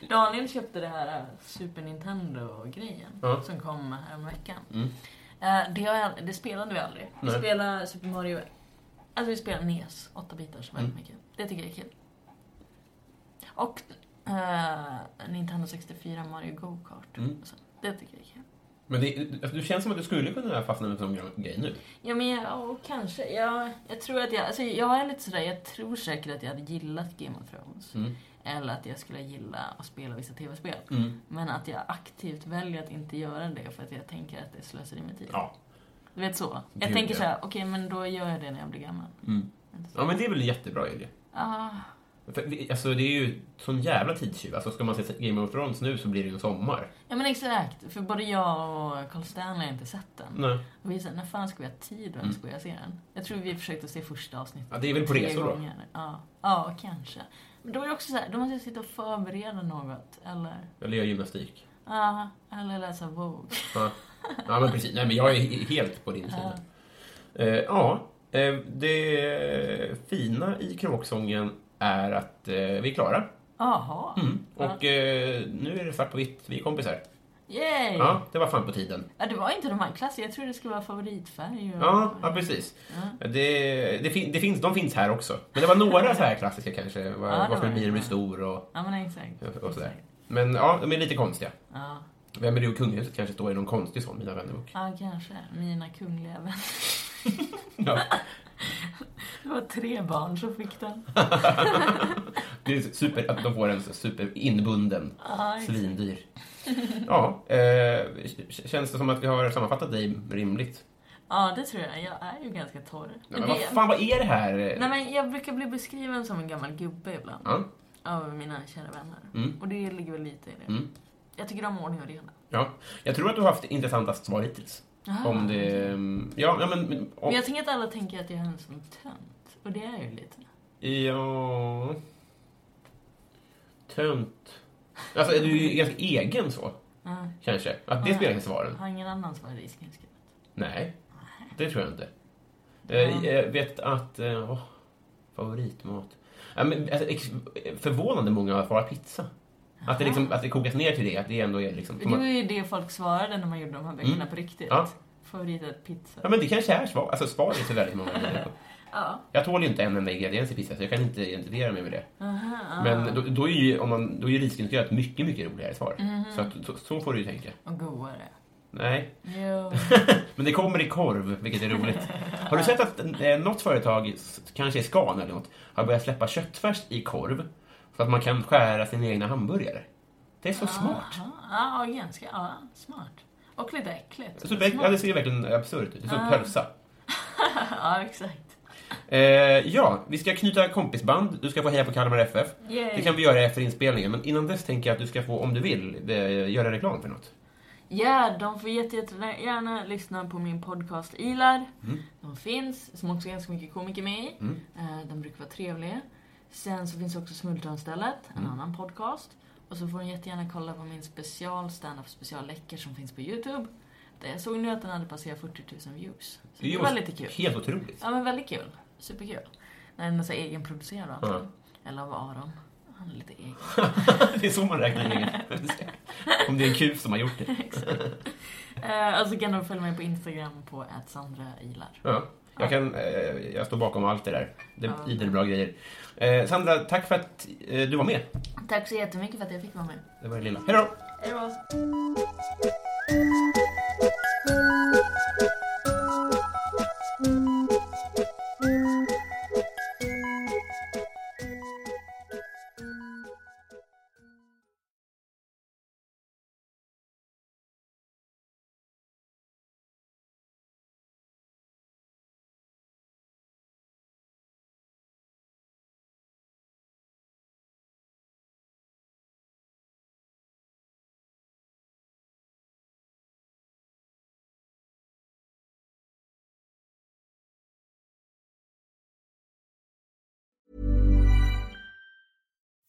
Det? Daniel köpte det här äh, Super Nintendo-grejen Ja. som kom häromveckan. Mm. Eh, Det, har det spelade vi aldrig. Vi Nej. spelade Super Mario... Alltså vi spelade NES, åtta bitars, väldigt Mm. mycket. Det tycker jag är kul. Och eh, Nintendo 64 Mario Go-Kart. Mm. Så, det tycker jag är kul. Men det, du känns som att du skulle kunna fastna med en sån grej nu. Ja, men jag, ja, kanske. Jag, jag tror att jag... Alltså jag är lite sådär, jag tror säkert att jag hade gillat Game of Thrones. Mm. Eller att jag skulle gilla att spela vissa tv-spel. Mm. Men att jag aktivt väljer att inte göra det för att jag tänker att det slösar i med tid. Ja. Du vet så. Jag Gud, tänker ja. så här, okej men då gör jag det när jag blir gammal. Mm. Ja, men det är väl en jättebra idé. Ah, För, alltså, det är ju sån jävla tidstjuv. Alltså, ska man se Game of Thrones nu så blir det ju en sommar. ja men exakt. För både jag och Carl Stanley har inte sett den. Nej. Och vi såhär, när fan ska vi ha tid och ens börja se den? Jag tror vi försökte se första avsnittet. Ja, det är väl på resor då? Ja. ja, kanske. Men då är det också så här, då måste jag sitta och förbereda något. Eller, Eller göra gymnastik. ja, eller läsa Vogue. Ja. ja, men precis. Nej, men jag är he- helt på din sida. Eh, ja, eh, det fina i kråksången är att eh, vi är klara. Jaha. Mm. Och eh, nu är det svart på vitt. Vi är kompisar. Yay! Ja, det var fan på tiden. Ja, det var inte de här klasser. Jag trodde det skulle vara favoritfärg. Och... Ja, ja precis. Det, det, fin, det finns, de finns här också. Men det var några så här klassiska kanske. Ja, det var bli när det. du blir stor och, Ja, men exakt. och sådär. Men ja, de är lite konstiga. Ja. Vem är du och kungahuset kanske står i någon konstig sån, mina vänner. ja, kanske. Mina kungliga vänner. Ja. Det var tre barn som fick den. Det är super, att de får en så super inbunden, exakt. svindyr. Ja, eh, känns det som att vi har sammanfattat dig rimligt? Ja, det tror jag. Jag är ju ganska torr. Nej, Men vad fan, vad är det här? Nej, men jag brukar bli beskriven som en gammal gubbe ibland. Ja, Av mina kära vänner. Mm. Och det ligger väl lite i det. mm, Jag tycker om ordning och reda. ja. Jag tror att du har haft intressantast svar hittills. Jaha, Om det... okej. Ja, ja men... Om, Men jag tänker att alla tänker att jag är en sån tönt. Och det är jag ju lite. Ja... Tönt. Alltså, är du ju ganska egen så, Ja. kanske? Att det Ja. spelar in i svaren? Har ingen annan svar i skrivskrivet? Nej, det tror jag inte. Eh, Jag vet att... eh, åh, Favoritmat? Ja, men, alltså, förvånande många har svarat pizza. Att det, liksom, att det kokas ner till det, att det ändå är liksom... Det var ju det folk svarade när man gjorde de här böckerna Mm. på riktigt. Ja. Favorit är pizza. Ja, men det kanske är svar, alltså, svaret för väldigt många människor. Ja. Jag tål ju inte en enda ingrediens i pizza, så jag kan inte identifiera mig med det. Aha. Men då, då är ju, om man, då är ju risgrynsgröt mycket, mycket roligare svar. Mhm. Så, att, så, så får du ju tänka. Och godare. Nej. Jo. Men det kommer i korv, vilket är roligt. Har du sett att eh, något företag, kanske är Scan eller något, har börjat släppa köttfärs i korv så att man kan skära sina egna hamburgare? Det är så smart. Ja, ganska. Ja, smart. Och lite äckligt. Så, det- ja, det ser verkligen absurt ut. Det är som pölsa. Ja, exakt. Eh, ja, vi ska knyta kompisband. Du ska få heja på Kalmar FF. Yay. Det kan vi göra efter inspelningen, men innan dess tänker jag att du ska få, om du vill, göra reklam för något. Ja, de får jätte- jättegärna lyssna på min podcast Ilar. Mm. De finns, som också är ganska mycket komiker med i. Mm. Eh, De brukar vara trevliga. Sen så finns också Smultronstället, en Mm. annan podcast. Och så får de jättegärna kolla på min special, stand-up special läcker som finns på YouTube. Där jag såg nu att den hade passerat 40 000 views. Så det var lite kul. Helt otroligt. Ja men väldigt kul. Superkul. Den är så egenproducerad allting. Eller av Aron. Han är lite egen. det är så man räknar in Om det är en kuf som har gjort det. Eh, och så kan de följa mig på Instagram på @sandrailar. Ja, jag, kan, eh, jag står bakom allt det där. Det är bra grejer. Eh, Sandra, tack för att eh, du var med. Tack så jättemycket för att jag fick vara med. Det var det lilla. Hej då! Hej då!